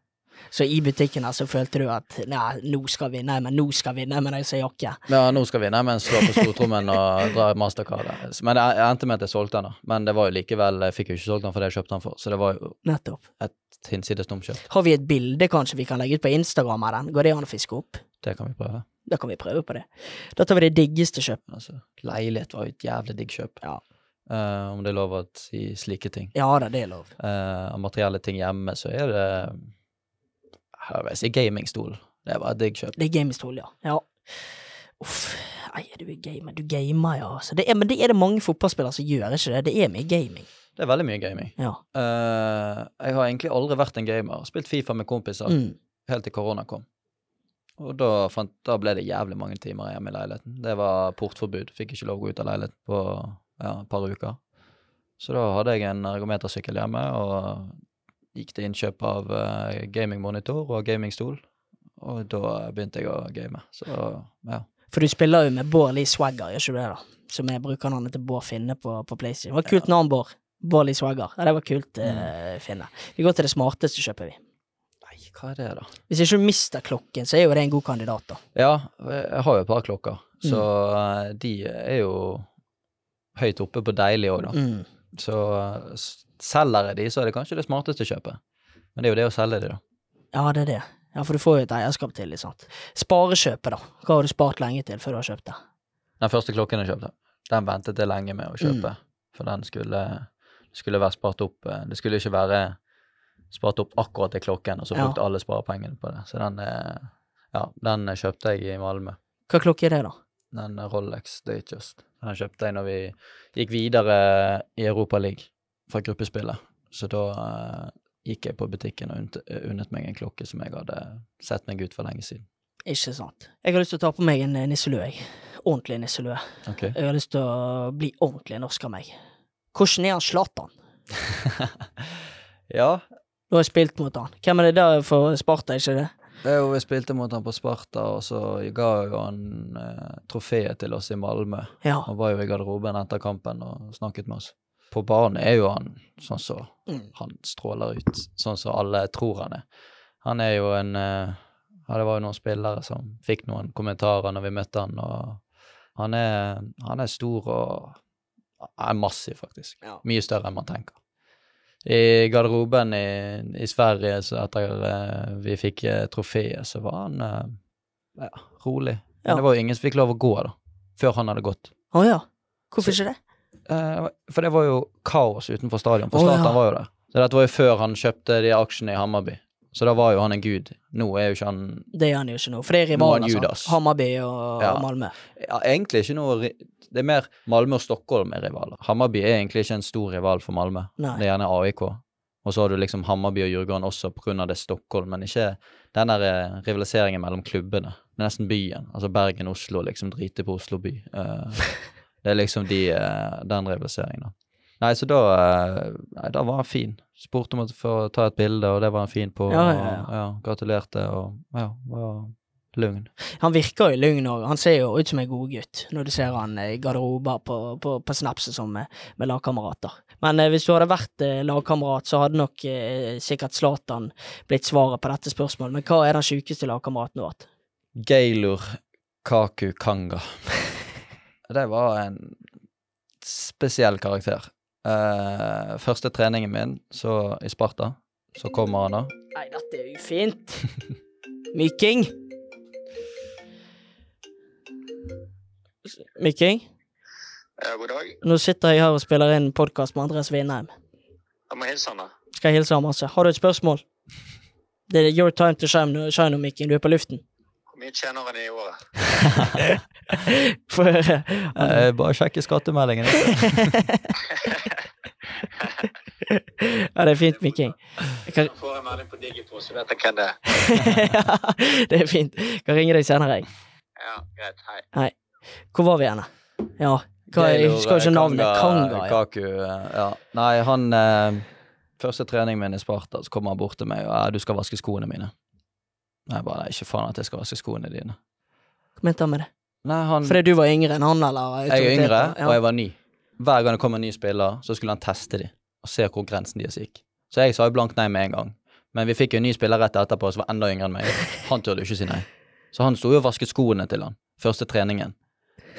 Så i butikken her så følte du at nei, nå skal vi, nei, men nå skal vi, nei, men jeg ser jakke. Ja, nå skal vi nei, men slå på stortrommen og <laughs> dra mastercardet. Men jeg endte med at jeg solgte den, da. Men det var jo likevel Jeg fikk jo ikke solgt den for det jeg kjøpte den for, så det var jo Nettopp. et hinsides dumt. Har vi et bilde kanskje vi kan legge ut på Instagram av den? Går det an å fiske opp? Det kan vi prøve. Da kan vi prøve på det. Da tar vi det diggeste kjøpet. Altså, leilighet var jo et jævlig digg kjøp. Ja. Uh, om det er lov å si slike ting. Ja da, det er lov. Av materielle ting hjemme, så er det Jeg vil si gamingstol. Det var et digg kjøp. Det er gamingstol, ja. ja. Uff. Nei, du er gamer. Du gamer, ja. Så det er, men det er det mange fotballspillere som gjør, ikke det? Det er mye gaming. Det er veldig mye gaming. Ja. Uh, jeg har egentlig aldri vært en gamer. Spilt Fifa med kompiser Mm. helt til korona kom. Og da, fant, da ble det jævlig mange timer hjemme i leiligheten. Det var portforbud. Fikk ikke lov å gå ut av leiligheten på ja, et par uker. Så da hadde jeg en ergometersykkel hjemme og gikk til innkjøp av uh, gamingmonitor og gamingstol. Og da begynte jeg å game. Så ja. For du spiller jo med Bård Lee Swagger, gjør ikke du det, da? Som er brukernavnet til Bård Finne på, på PlayStation. Det var kult navn, Bård. Bård Lee Swagger. Ja, det var kult, uh, Finne. Vi går til det smarteste kjøper vi. Nei, hva er det, da? Hvis ikke du mister klokken, så er jo det en god kandidat, da. Ja, jeg har jo et par klokker, så mm. de er jo høyt oppe på deilig òg, da. Mm. Så selger jeg de, så er det kanskje det smarteste kjøpet. Men det er jo det å selge de, da. Ja, det er det. Ja, for du får jo et eierskap til det, sant. Sparekjøpet, da. Hva har du spart lenge til før du har kjøpt det? Den første klokken jeg kjøpte, den ventet jeg lenge med å kjøpe. For den skulle, skulle være spart opp eh, Det skulle ikke være spart opp akkurat til klokken, og så Ja. brukte alle sparepengene på det. Så den, eh, ja, den kjøpte jeg i Malmö. Hva klokke er det, da? Den Rolex Datejust. Den kjøpte jeg når vi gikk videre i Europa League fra gruppespillet. Så da eh, gikk jeg på butikken og unnet meg en klokke som jeg hadde sett meg ut for lenge siden. Ikke sant. Jeg har lyst til å ta på meg en eh, nisselue, jeg. Ordentlig nisselue. Okay. Jeg har lyst til å bli ordentlig norsk av meg. Hvordan er han Zlatan? <laughs> ja, Du har spilt mot han. Hvem er det der for Sparta, ikke det? det er jo, vi spilte mot han på Sparta, og så ga jo han eh, trofeet til oss i Malmö. Ja. Han var jo i garderoben etter kampen og snakket med oss. På banen er jo han sånn som Mm. han stråler ut, sånn som alle tror han er. Han er jo en eh, Ja, det var jo noen spillere som fikk noen kommentarer når vi møtte han, og han er, han er stor og er massiv, faktisk. Ja. Mye større enn man tenker. I garderoben i, i Sverige, så etter uh, vi fikk uh, trofeet, så var han uh, ja, rolig. Men det var jo ingen som fikk lov å gå, da. Før han hadde gått. Å ja. Hvorfor ikke det? Uh, for det var jo kaos utenfor stadion, for oh, Zlatan ja. var jo der. Så dette var jo før han kjøpte de aksjene i Hammarby. Så da var jo han en gud. Nå er jo ikke han Det er han jo ikke nå, for det er rivalene. sant? Hammarby og Ja. Malmö. ja, Egentlig ikke noe Det er mer Malmö og Stockholm er rivaler. Hammarby er egentlig ikke en stor rival for Malmö. Nei. Det er gjerne AIK. Og så har du liksom Hammarby og Djurgården også av det Stockholm, men ikke den der eh, rivaliseringen mellom klubbene. Det er nesten byen. Altså Bergen, Oslo, liksom driter på Oslo by. Uh, <laughs> det er liksom de, uh, den rivaliseringen, da. Nei, så da eh, Nei, da var han fin. Spurte om å få ta et bilde, og det var han fin på. Ja, ja, ja. Og, ja gratulerte, og ja, var lugn. Han virker jo lugn òg. Han ser jo ut som en godgutt når du ser han eh, i garderober på, på, på Snaps sånn med, med lagkamerater. Men eh, hvis du hadde vært eh, lagkamerat, så hadde nok eh, sikkert Zlatan blitt svaret på dette spørsmålet. Men hva er den sjukeste lagkameraten du har hatt? Gaylor Kaku Kanga. <laughs> Det var en spesiell karakter. Eh, første treningen min så i Sparta, så kommer han da. Nei, dette er jo fint. Myking. Myking, Ja, god dag. nå sitter jeg her og spiller inn podkast med Andreas Vindheim. Jeg må hilse han, da. Skal jeg hilse han masse? Har du et spørsmål? Det er your time to shine, shine Myking. Du er på luften. Hvor mye tjener han i året? <laughs> Få høre. Eh, bare sjekke skattemeldingen. <laughs> Ja, det er fint, Myking. Kan... Jeg får en melding på Digipro, så vet jeg hvem det er. <laughs> det er fint. Jeg kan ringe deg senere, jeg. Ja, greit. Hei. Hvor var vi igjen? Ja, hva, jeg husker ikke eh, navnet. Kanga, ja. Kaku, eh, ja. Nei, han eh, Første treningen min i Sparta, så kommer han bort til meg og ja, 'Du skal vaske skoene mine'. Nei, bare Nei, ikke faen at jeg skal vaske skoene dine. Hva mente han med det? Nei, han Fordi du var yngre enn han, eller? Jeg er yngre, ja. og jeg var ny. Hver gang det kom en ny spiller, så skulle han teste dem og se hvor grensen deres gikk. Så jeg sa jo blankt nei med en gang. Men vi fikk jo en ny spiller rett etterpå som var enda yngre enn meg. Han turde jo ikke si nei. Så han sto jo og vasket skoene til han, første treningen.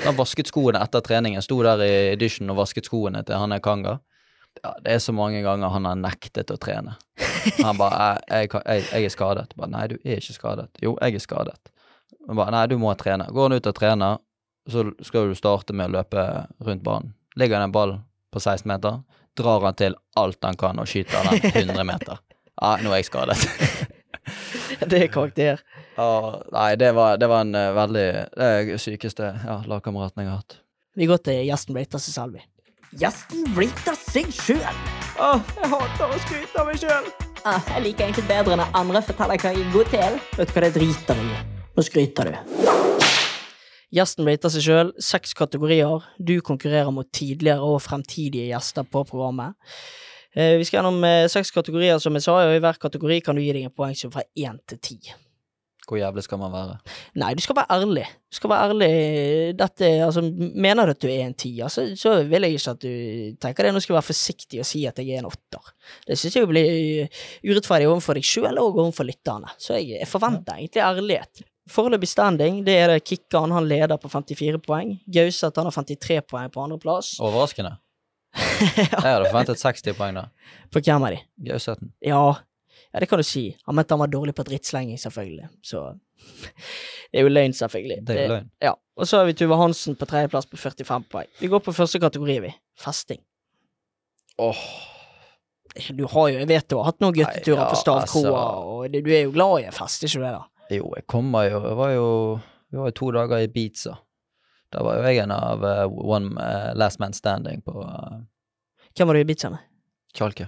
Han vasket skoene etter treningen, sto der i audition og vasket skoene til han er Kanga. Ja, det er så mange ganger han har nektet å trene. Han bare jeg, jeg, jeg, er skadet.' Bare, 'Nei, du er ikke skadet.' 'Jo, jeg er skadet.' Han bare 'Nei, du må trene.' Går han ut og trener, så skal du starte med å løpe rundt banen. Ligger det en ball på 16 meter, drar han til alt han kan og skyter den 100 meter. Ja, nå er jeg skadet. <laughs> Det er karakter. Ja, nei, det var, det var en eh, veldig Det er sykeste ja, lagkameraten jeg har hatt. Vi går til gjesten rater seg selv, vi. Gjesten rater seg sjøl! Åh, jeg hater å skryte av meg sjøl. Ah, jeg liker egentlig bedre når andre forteller hva jeg er god til. Vet du hva, det driter jeg i. Nå skryter du. Gjesten rater seg sjøl. Seks kategorier. Du konkurrerer mot tidligere og fremtidige gjester på programmet. Eh, vi skal gjennom eh, seks kategorier, som jeg sa, og i hver kategori kan du gi deg en poengsum fra én til ti. Hvor jævlig skal man være? Nei, du skal være ærlig. Du skal være ærlig. Dette, altså, mener du at du er en tier, så, så vil jeg ikke at du tenker det. Nå skal jeg være forsiktig og si at jeg er en åtter. Det synes jeg blir urettferdig overfor deg sjøl og overfor lytterne. Så jeg, jeg forventer egentlig ærlighet. Foreløpig standing, det er det Kikkan, han leder på 54 poeng. Gauseth, han har 53 poeng på andreplass. Overraskende. <laughs> Jeg hadde forventet 60 poeng, da. På hvem av de? Gauseten. Ja, ja, det kan du si. Han mente han var dårlig på drittslenging, selvfølgelig. Så <laughs> det er jo løgn, selvfølgelig. Det er jo løgn. Ja. Og så har vi Tuva Hansen på tredjeplass på 45 poeng. Vi går på første kategori, vi. Festing. Åh, Du har jo, jeg vet du har hatt noen gutteturer ja, på Stavkroa, altså. og du er jo glad i en fest, ikke du det, da? jo, jeg kommer jo Jeg var jo Vi var jo to dager i Ibiza. Da var jo jeg en av uh, one uh, last man standing på uh, Hvem var du i Ibiza med? Tjalke.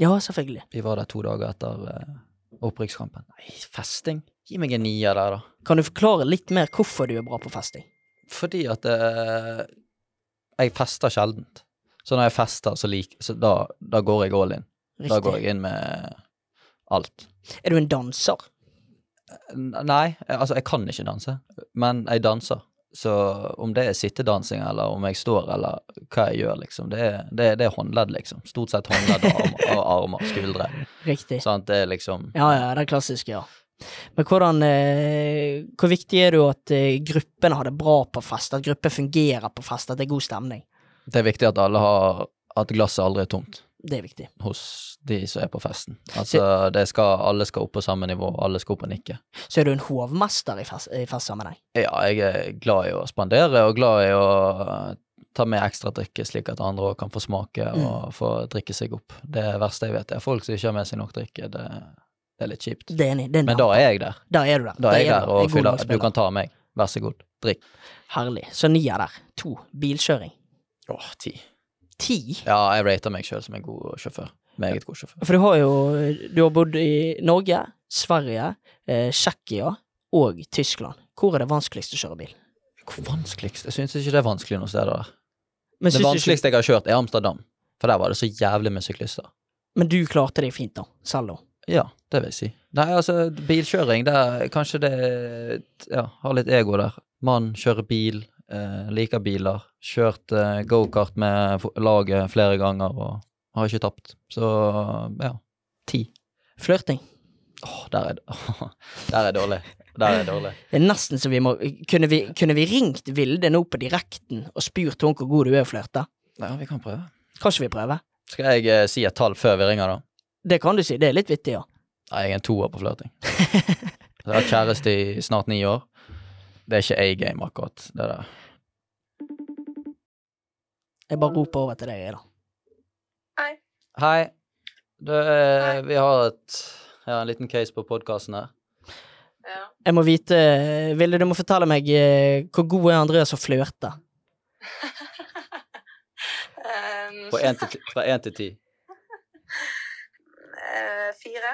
Ja, selvfølgelig. Vi var der to dager etter uh, opprykkskampen. Nei, festing? Gi meg en nier der, da. Kan du forklare litt mer hvorfor du er bra på festing? Fordi at uh, jeg fester sjeldent. Så når jeg fester, så, lik, så da, da går jeg all in. Da går jeg inn med alt. Er du en danser? N- Nei, altså jeg kan ikke danse, men jeg danser. Så om det er sittedansing, eller om jeg står, eller hva jeg gjør, liksom, det er, det det er håndledd, liksom. Stort sett håndledd og armer, <laughs> og armer skuldre. Riktig. Sant, det er liksom Ja, ja, det er klassisk, ja. Men hvordan eh, Hvor viktig er det at eh, gruppene har det bra på fest, at grupper fungerer på fest, at det er god stemning? Det er viktig at alle har At glasset aldri er tomt Det er viktig. hos de som er på festen. Altså, det skal, alle skal opp på samme nivå, alle skal opp og nikke. Så er du en hovmester i, fest, i festsammenheng. Ja, jeg er glad i å spandere, og glad i å eh, ta med ekstra drikke, slik at andre òg kan få smake og få drikke seg opp. Det verste jeg vet, er folk som ikke har med seg nok drikke. Det, det er litt kjipt. Det er enig. Det er Men da er jeg der. Da er du der. Da er jeg der og en fyller. Du kan ta meg. Vær så god. Drikk. Herlig. Så nier der. To. Bilkjøring. Åh, ti. Ti? Ja, jeg rater meg sjøl som en god sjåfør. Meget god sjåfør. For du har jo Du har bodd i Norge, Sverige, eh, Tsjekkia og Tyskland. Hvor er det vanskeligst å kjøre bil? Hvor vanskeligst? Jeg syns ikke det er vanskelig noen steder der. Men, Det ikke- vanskeligste jeg har kjørt, er Amsterdam. For der var det så jævlig med syklister. men du klarte deg fint, da. Selv da. Ja, det vil jeg si. Nei, altså, bilkjøring, det er kanskje det Ja, har litt ego der. Mann kjører bil, eh, liker biler. Kjørt eh, gokart med laget flere ganger og har ikke tapt. Så ja, ti. Flørting. Åh, der er Der er dårlig. Der er dårlig. Det er nesten så vi må Kunne vi, kunne vi ringt Vilde nå på direkten og spurt henne hvor god du er å flørte? Ja, vi kan prøve. Kan ikke vi prøve? Skal jeg eh, si et tall før vi ringer, da? Det kan du si. Det er litt vittig, ja. Nei, jeg er en toer på flørting. <laughs> Jeg har kjæreste i snart ni år. Det er ikke A-game, akkurat. Det der. Jeg bare roper over til deg, jeg, da. Hei. Du, eh, vi har et, ja, en liten case på podkasten her. Jeg må vite Vilde, du må fortelle meg eh, hvor god er Andreas å flørte? Um, fra én til ti. eh, fire.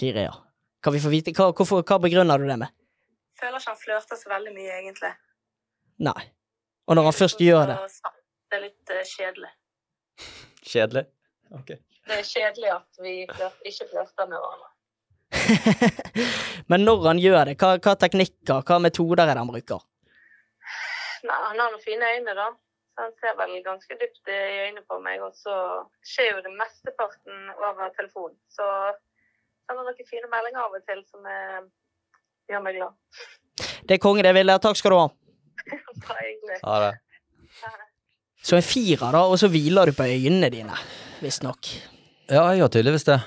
Fire, ja. Kan vi få vite hva, hvorfor, hva begrunner du det med? Føler ikke han flørter så veldig mye, egentlig. Nei. Og når han først gjør det. Det er litt eh, kjedelig. Kjedelig? Ok. Det er kjedelig at vi ikke flørter med hverandre. <laughs> Men når han gjør det, hva, hva teknikker, hva metoder er det han bruker? Nei, han har noen fine øyne, da. Så han ser vel ganske dypt i øynene på meg, og så skjer jo det mesteparten over telefon. Så han har noen fine meldinger av og til som eh, gjør meg glad. Det er konge, det, Vilde. Takk skal du ha. Bare <laughs> egentlig. Ha det. Så en firer, da, og så hviler du på øynene dine, visstnok. Ja, jeg gjør tydeligvis det.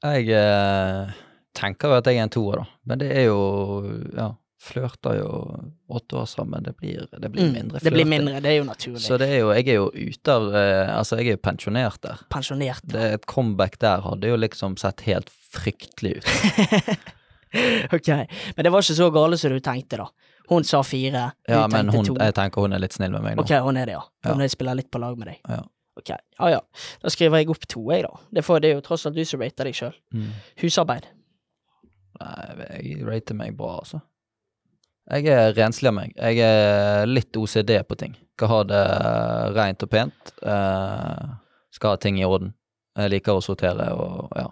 Jeg eh, tenker jo at jeg er en toer, da. Men det er jo Ja, flørter jo åtte år sammen. Det blir, det blir mindre mindre det blir mindre, det er jo naturlig. Så det er jo Jeg er jo ute av eh, Altså, jeg er jo pensjonert der. Pensjonert. Det, et comeback der hadde jo liksom sett helt fryktelig ut. <laughs> ok, men det var ikke så gale som du tenkte, da. Hun sa fire, du Ja, men hun, to. jeg tenker hun er litt snill med meg nå. Ok, hun er det, ja. Ja. Hun spiller litt på lag med deg. Ja. Ok, ja ja. Da skriver jeg opp to, jeg, da. Det, får, det er jo tross alt du som rater deg sjøl. Mm. Husarbeid. Nei, jeg rater meg bra, altså. Jeg er renslig av meg. Jeg er litt OCD på ting. Skal ha det rent og pent. Eh, skal ha ting i orden. Jeg liker å sortere og ja,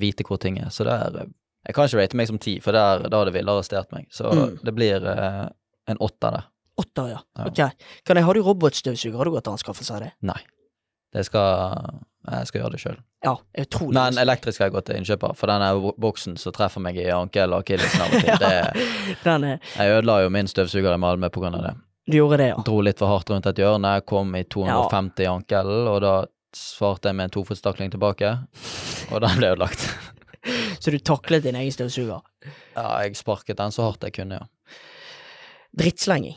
vite hvor ting er. Så det er Jeg kan ikke rate meg som ti, for der, da hadde Ville arrestert meg. Så Mm. det blir eh, en åtter der. Åtter, ja. Ja. Ok. Kan jeg, har du robotstøvsuger? Har du gått til anskaffelse av det? Nei. Det skal Jeg skal gjøre det sjøl. Ja, utrolig. Men elektrisk har jeg gått til innkjøper, for den er boksen som treffer meg i ankel og akillesen av og til. <laughs> Det, Den er, jeg ødela jo min støvsuger i Malmö på grunn av det. du gjorde det, ja. Dro litt for hardt rundt et hjørne, kom i 250 i ankelen, og da svarte jeg med en tofotstakling tilbake, og den ble ødelagt. <laughs> Så du taklet din egen støvsuger. Ja, jeg sparket den så hardt jeg kunne, ja. Drittslenging.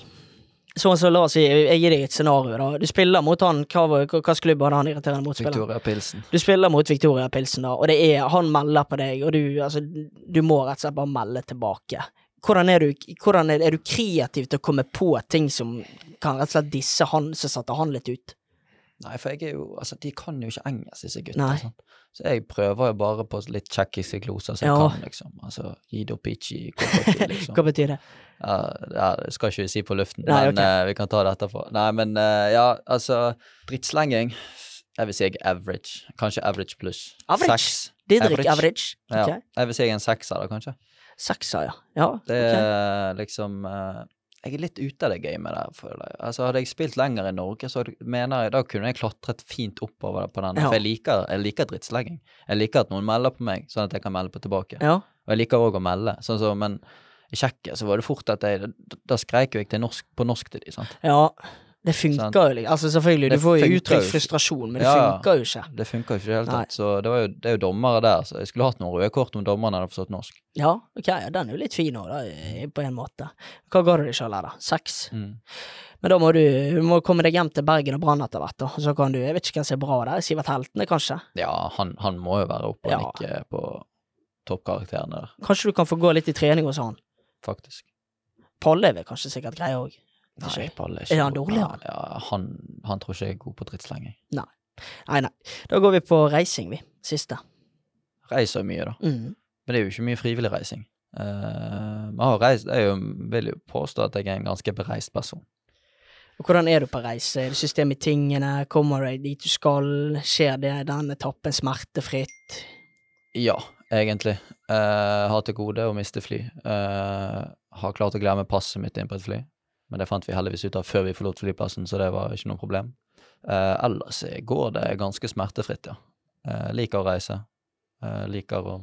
Sånn som, la oss si, jeg gir deg et scenario, da. Du spiller mot han, hva hva klubb hadde han irriterende motspiller? Victoria Pilsen. Du spiller mot Victoria Pilsen, da, og det er, han melder på deg, og du, altså, du må rett og slett bare melde tilbake. Hvordan er du, hvordan er, er du kreativ til å komme på ting som kan rett og slett disse han som satte han litt ut? Nei, for jeg er jo Altså, de kan jo ikke engelsk, disse Nei. gutta. Så jeg prøver jo bare på litt tsjekkiske gloser som Ja. jeg kan, liksom. Altså Ido Pichi, Kokoki, liksom. Hva betyr det? Ja, ja, det skal ikke vi si på luften, Nei, men okay. uh, vi kan ta det etterpå. Nei, men uh, ja, altså Drittslenging Jeg vil si jeg er average. Kanskje average pluss. Average? Didrik average? Ja. Ok. Jeg vil si jeg er en sekser, da, kanskje. Sekser, ja. Ja, Det er liksom eh, Jeg er litt ute av det gamet der, føler jeg. Altså, hadde jeg spilt lenger i Norge, så mener jeg da kunne jeg klatret fint oppover på den. Ja. For jeg liker, jeg liker drittslegging. Jeg liker at noen melder på meg, sånn at jeg kan melde på tilbake. Ja. Og jeg liker òg å melde. Sånn så, men i Tsjekkia så var det fort at jeg Da, skreik jo jeg norsk, på norsk til de, sant. ja. Det funker Sant. jo. Altså, selvfølgelig, du får jo uttrykt frustrasjon, men det Ja, funker jo ikke. Det funker jo ikke i det hele tatt. Så det, var jo, det er jo dommere der, så jeg skulle hatt noen røde kort om dommerne hadde forstått norsk. Ja, ok, ja, den er jo litt fin òg, på en måte. Hva ga du deg sjøl her, da? Seks? Mm. Men da må du, du må komme deg hjem til Bergen og Brann etter hvert, da. Så kan du, jeg vet ikke hvem som er bra der, Sivert Heltene, kanskje? Ja, han, han må jo være oppe og Ja. nikke på toppkarakterene der, Kanskje du kan få gå litt i trening hos han? faktisk. Palle er vel kanskje sikkert grei òg? Nei, Palle er ikke han dårlig, han? Ja, han, han tror ikke jeg er god på drittslenge. Nei, nei. Da går vi på reising, vi. Siste. Reiser mye, da. Mm. Men det er jo ikke mye frivillig reising. Uh, reist, jeg jo, vil jo påstå at jeg er en ganske bereist person. Og hvordan er du på reise? Er det system i tingene? Kommer du dit du skal? Skjer det den etappen smertefritt? Ja, egentlig. Uh, har til gode å miste fly. Uh, har klart å glemme passet mitt inn på et fly, men det fant vi heldigvis ut av før vi forlot flyplassen, så det var ikke noe problem. Eh, ellers går det ganske smertefritt, ja. Eh, liker å reise. Eh, liker å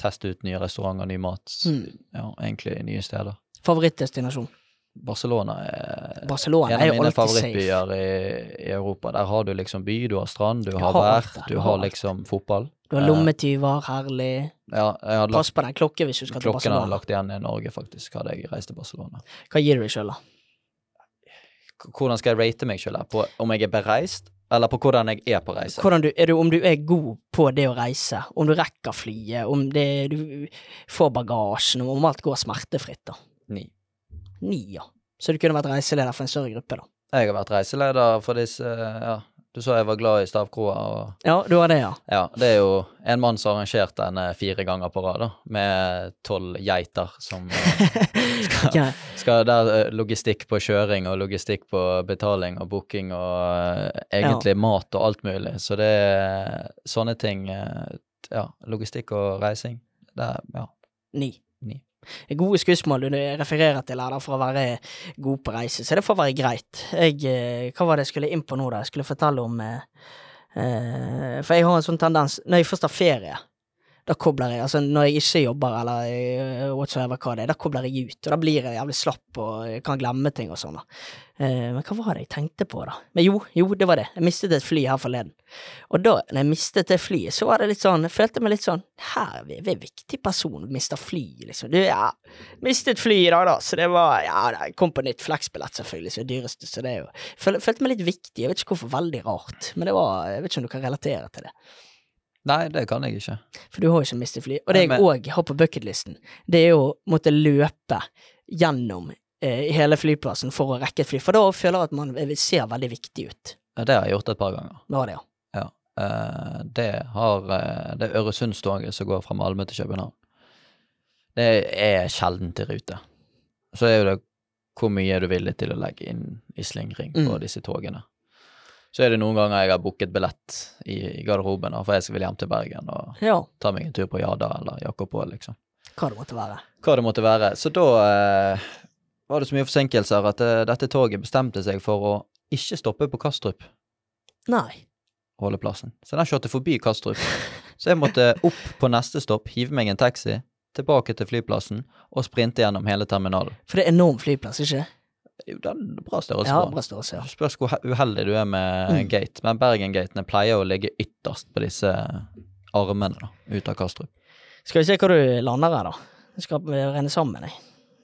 teste ut nye restauranter, ny mat. Mm. Ja, egentlig nye steder. Favorittdestinasjon? Barcelona er Barcelona en av mine favorittbyer i, i Europa. Der har du liksom by, du har strand, du har har vær, du har liksom fotball. Du har Eh, lommetyver, herlig. Ja, Pass på den klokken hvis du skal til Barcelona. Klokken hadde lagt igjen i Norge, faktisk, hadde jeg reist til Barcelona. Hva gir du deg sjøl, da? Hvordan skal jeg rate meg sjøl om jeg er bereist, eller på hvordan jeg er på reise? Du, er du, om du er god på det å reise, om du rekker flyet, om det, du får bagasjen, om alt går smertefritt, da. Ni. Ni, ja. Så du kunne vært reiseleder for en større gruppe, da. Jeg har vært reiseleder for disse Ja, du sa jeg var glad i stavkroa, og Ja, du var det, ja. ja, det er jo en mann som har arrangert den fire ganger på rad, da, med tolv geiter som eh, <laughs> Ok. skal der eh, logistikk på kjøring og logistikk på betaling og booking og eh, egentlig mat og alt mulig. Så det er sånne ting eh, Ja, logistikk og reising. Det er Ja. Ni. Gode skussmål du refererer til her da, for å være god på reise, så det får være greit. Jeg, eh, hva var det jeg skulle inn på nå, da? Jeg skulle fortelle om eh, eh, For jeg har en sånn tendens Når jeg først har ferie, da kobler jeg Altså når jeg ikke jobber eller eh, whatsoever hva det er, da kobler jeg ut. Og da blir jeg jævlig slapp og kan glemme ting og sånn. da. Eh, men hva var det jeg tenkte på, da? Men jo, jo, det var det. Jeg mistet et fly her forleden. Og da når jeg mistet det flyet, så var det litt sånn Jeg følte meg litt sånn Her er vi vi er en viktig person, mister fly, liksom. Du, ja. Mistet fly i dag, da, så det var Ja, jeg kom på nytt fleksbillett, selvfølgelig, så det dyreste, så det er jo Følte, Følte meg litt viktig. Jeg vet ikke hvorfor, veldig rart. Men det var Jeg vet ikke om du kan relatere til det. Nei, det kan jeg ikke. For du har jo ikke mistet fly. Og det jeg òg har på bucketlisten, det er jo å måtte løpe gjennom eh, hele flyplassen for å rekke et fly. For da føler jeg at man ser veldig viktig ut. Ja, Det har jeg gjort et par ganger. Ja, det, ja. Eh, det har eh, Det Øresundstoget som går fra Malmö til København. Det er sjelden til rute. Så er jo det hvor mye er du villig til å legge inn i slingring på Mm. disse togene. Så er det noen ganger jeg har booket billett i, i garderoben, for jeg vil hjem til Bergen og Ja, ta meg en tur på Jada eller Jakobpå, liksom. hva det måtte være. Hva det måtte være. Så da eh, var det så mye forsinkelser at eh, dette toget bestemte seg for å ikke stoppe på Kastrup Nei. holdeplassen. Så den kjørte forbi Kastrup. Så jeg måtte opp på neste stopp, hive meg en taxi, tilbake til flyplassen og sprinte gjennom hele terminalen. For det er enorm flyplass, ikke? Jo, det er en bra størrelse. Ja, bra størrelse, ja. Spørs hvor uheldig du er med Mm. gate. Men Bergen-gatene pleier å ligge ytterst på disse armene da, ut av Kastrup. Skal vi se hva du lander her, da. Jeg skal regne sammen, jeg.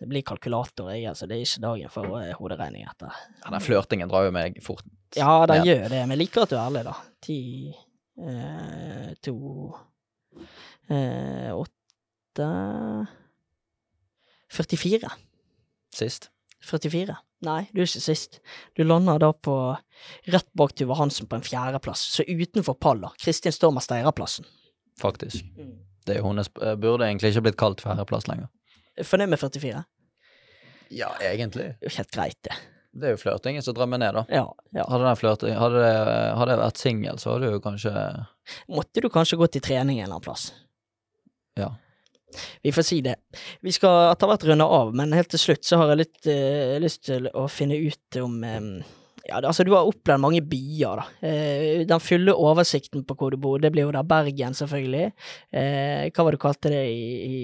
Det blir kalkulator, jeg, altså. Det er ikke dagen for eh, hoderegning etter. Ja, den flørtingen drar jo meg fort. Ja, den gjør det, men jeg liker at du er ærlig, da. Ti, eh, to, eh, åtte 44. Sist. 44. Nei, du er ikke sist. Du lander da på rett bak Tuva Hansen på en fjerdeplass, så utenfor palla. Kristin Stormer med Steiraplassen. Faktisk. Det er hennes eh, Burde egentlig ikke blitt kalt fjerdeplass lenger. Fornøyd med 44? Ja, egentlig. Det er jo helt greit, det. Det er jo flørtingen som drar meg ned, da. Ja, ja. Hadde, den flørting, hadde, det, hadde jeg vært singel, så hadde du jo kanskje Måtte du kanskje gått i trening en eller annen plass? Ja. Vi får si det. Vi skal etter hvert runde av, men helt til slutt så har jeg litt uh, lyst til å finne ut om um, Ja, altså, du har opplevd mange byer, da. Eh, den fulle oversikten på hvor du bor, det blir jo da Bergen, selvfølgelig. Eh, hva var det du kalte det i, i,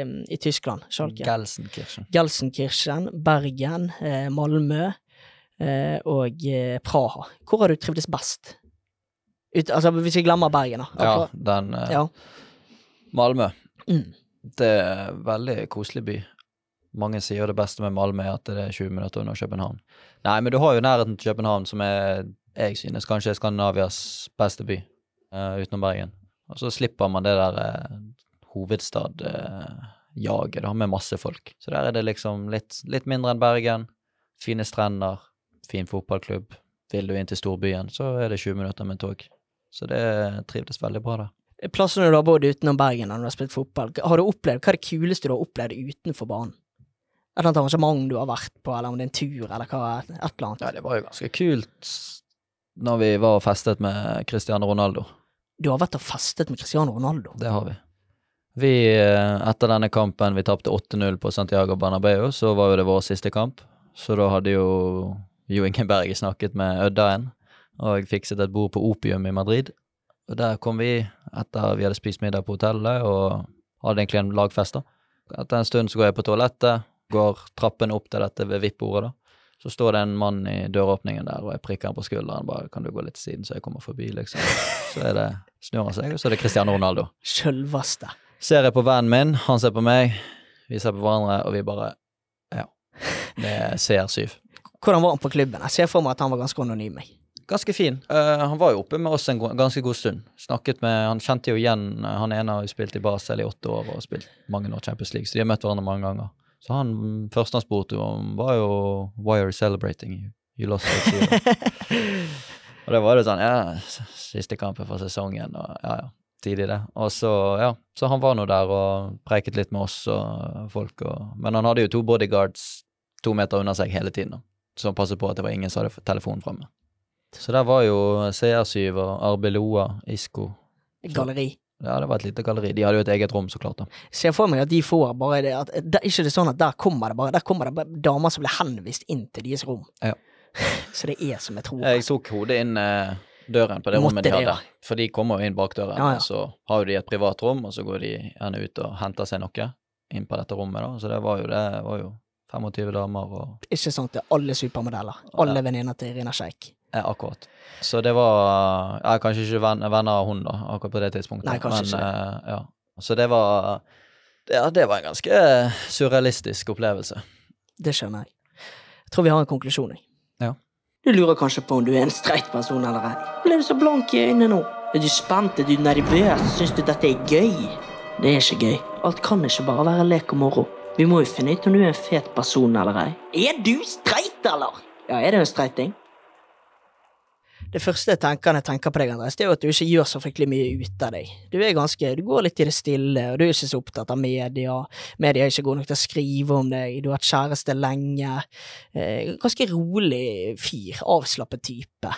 i, i Tyskland? Schalke? Gelsenkirchen. Gelsenkirchen, Bergen, Malmö eh, og Praha. Hvor har du trivdes best? Ut, altså, hvis vi glemmer Bergen, da. Ja, den ja. Malmö. Mm. Det er en veldig koselig by. Mange sier det beste med Malmö er at det er 20 minutter under København. Nei, men du har jo nærheten til København, som er, jeg synes, kanskje er Skandinavias beste by, uh, utenom Bergen. Og så slipper man det der uh, hovedstadjaget, uh, med masse folk. Så der er det liksom litt, litt mindre enn Bergen. Fine strender, fin fotballklubb. Vil du inn til storbyen, så er det 20 minutter med tog. Så det trivdes veldig bra der. Plassene du har bodd utenom Bergen når du har spilt fotball, har du opplevd, hva er det kuleste du har opplevd utenfor banen? Et eller annet arrangement du har vært på, eller om det er en tur, eller hva, et eller annet. Ja, det var jo ganske kult når vi var og festet med Cristiano Ronaldo. Du har vært og festet med Cristiano Ronaldo. Det har vi. Vi, eh, etter denne kampen, vi tapte 8-0 på Santiago Bernabeu, så var jo det vår siste kamp. Så da hadde jo Jo ingen Berge snakket med Øddaen, og fikset et bord på Opium i Madrid. Og der kom vi etter vi hadde spist middag på hotellet, og hadde egentlig en lagfest, da. Etter en stund så går jeg på toalettet, går trappen opp til dette ved VIP-bordet, da. Så står det en mann i døråpningen der, og jeg prikker han på skulderen. bare 'Kan du gå litt til siden, så jeg kommer forbi', liksom. Så er det, snur han seg, og så er det Cristiano Ronaldo. Sjølveste. Ser jeg på vennen min, han ser på meg, vi ser på hverandre, og vi bare Ja. Det er CR7. Hvordan var han på klubben? Jeg ser for meg at han var ganske anonym. jeg. Ganske fin. Uh, han var jo oppe med oss en ganske god stund. Snakket med Han kjente jo igjen eh, Han ene har jo spilt i Basel i åtte år og spilt mange år Champions League, så de har møtt hverandre mange ganger. Så han første han spurte om, var jo Why are you celebrating? You, you lost your team <laughs> <laughs> og det var jo sånn Ja, siste kampen for sesongen, og ja, ja. Tidlig, det. Og så, ja. Så han var nå der og preiket litt med oss og folk og Men han hadde jo to bodyguards to meter unna seg hele tiden, da. Som passet på at det var ingen som hadde telefonen framme. Så der var jo CR7 og Arbeloa, Isco Galleri. Ja, det var et lite galleri. De hadde jo et eget rom, så klart. da. Ser for meg at de får bare det at det, Ikke det sånn at der kommer det bare Der kommer det bare damer som blir henvist inn til deres rom. Ja. <laughs> Så det er som jeg tror. Jeg tok hodet inn eh, døren på det Måtte rommet de det, hadde. ja. For de kommer jo inn bakdøren, Ja, ja. så har jo de et privat rom, og så går de gjerne ut og henter seg noe inn på dette rommet, da. Så det var jo det var jo 25 damer og Ikke sant, det er alle supermodeller. Alle Ja. venninner til Irina Sheik. Ja, akkurat. Så det var Jeg er kanskje ikke venn, venner av hun, da, akkurat på det tidspunktet. Nei, kanskje Men, ikke. eh, ja. Så det var Ja, det var en ganske surrealistisk opplevelse. Det skjønner jeg. Jeg tror vi har en konklusjon, jeg. Ja. Du lurer kanskje på om du er en streit person eller ei. Ble du så blank i øynene nå? Er du spent? Er du nervøs? Syns du dette er gøy? Det er ikke gøy. Alt kan ikke bare være lek og moro. Vi må jo finne ut om du er en fet person eller ei. Er du streit, eller? Ja, er det en streiting? Det første jeg tenker når jeg tenker på deg, Andres, det er jo at du ikke gjør så fryktelig mye ut av deg. Du er ganske, du går litt i det stille, og du er ikke så opptatt av media. Media er ikke gode nok til å skrive om deg, du har hatt kjæreste lenge. Eh, ganske rolig fyr, avslappet type.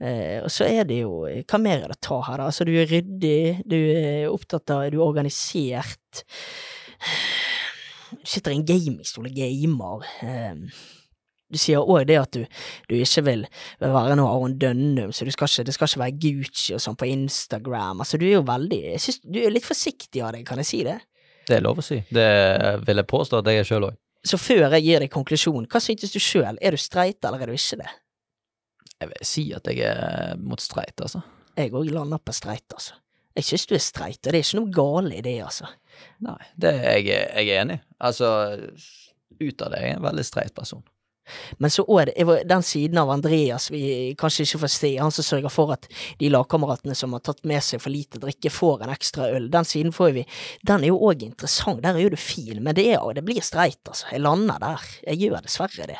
Eh, og så er det jo, hva mer er det å ta her, da? Altså, du er ryddig, du er opptatt av, du er organisert. Du sitter i en gamingstol og gamer. Eh, du sier òg det at du, du ikke vil være noe Aron Dønnum, så du skal ikke, det skal ikke være Gucci og sånn på Instagram. Altså, du er jo veldig Jeg synes du er litt forsiktig av deg, kan jeg si det? Det er lov å si. Det vil jeg påstå at jeg er sjøl òg. Så før jeg gir deg konklusjonen, hva syntes du sjøl? Er du streit, eller er du ikke det? Jeg vil si at jeg er mot streit, altså. Jeg òg lander på streit, altså. Jeg synes du er streit, og det er ikke noe galt i det, altså. Nei, det er jeg, jeg er enig. Altså, ut av det. Jeg er en veldig streit person. Men så var- den siden av Andreas vi kanskje ikke får se, han som sørger for at de lagkameratene som har tatt med seg for lite drikke, får en ekstra øl. Den siden får vi. Den er jo òg interessant, der er jo du fin, men det, er, det blir streit, altså. Jeg lander der. Jeg gjør dessverre det.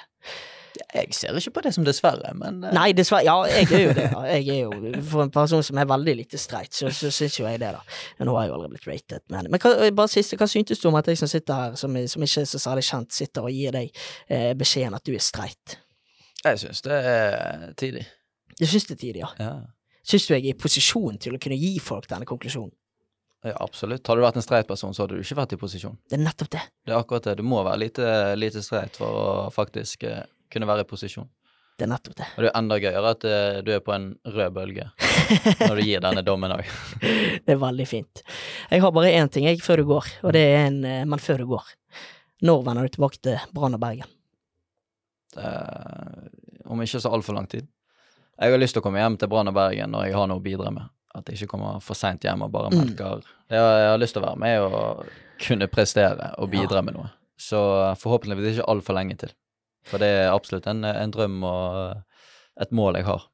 Jeg ser ikke på det som dessverre, men uh... Nei, dessverre. Ja, jeg er jo det. da. Jeg er jo, <laughs> For en person som er veldig lite streit, så, så syns jo jeg det, da. Men nå har jeg jo aldri blitt rated. Men, men hva, bare siste, hva syntes du om at jeg som sitter her, som, som ikke er så særlig kjent, sitter og gir deg eh, beskjeden at du er streit? jeg syns det er tidlig. Du syns det er tidlig, ja? Ja. Syns du jeg er i posisjon til å kunne gi folk denne konklusjonen? ja, absolutt. Hadde du vært en streit person, så hadde du ikke vært i posisjon. Det er nettopp det. Det er akkurat det. Du må være lite, lite streit for å faktisk eh, kunne være i posisjon. Det er nettopp det. Og det er enda gøyere at eh, du er på en rød bølge <laughs> når du gir denne dommen òg. <laughs> Det er veldig fint. Jeg har bare én ting jeg før du går, og det er en eh, Men før du går. Når vender du tilbake til Brann og Bergen? Om ikke så altfor lang tid. Jeg har lyst til å komme hjem til Brann og Bergen når jeg har noe å bidra med. At jeg ikke kommer for seint hjem og bare Mm. melker jeg, har, lyst til å være med og kunne prestere og bidra med noe. Så forhåpentligvis ikke altfor lenge til. For det er absolutt en, en drøm og et mål jeg har.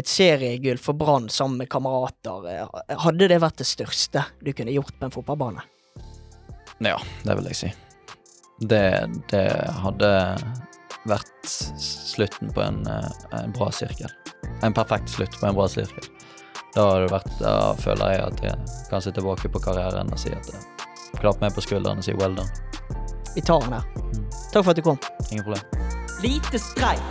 Et seriegull for Brann sammen med kamerater, eh, hadde det vært det største du kunne gjort på en fotballbane? Ja, det vil jeg si. Det, det hadde vært slutten på en, eh, en bra sirkel. En perfekt slutt på en bra sirkel. Da, har det vært, da føler jeg at jeg kan se tilbake på karrieren og si at jeg klapp meg på skulderen og si well done. Vi tar den her. Takk for at du kom. Ingen problem. Lite streit.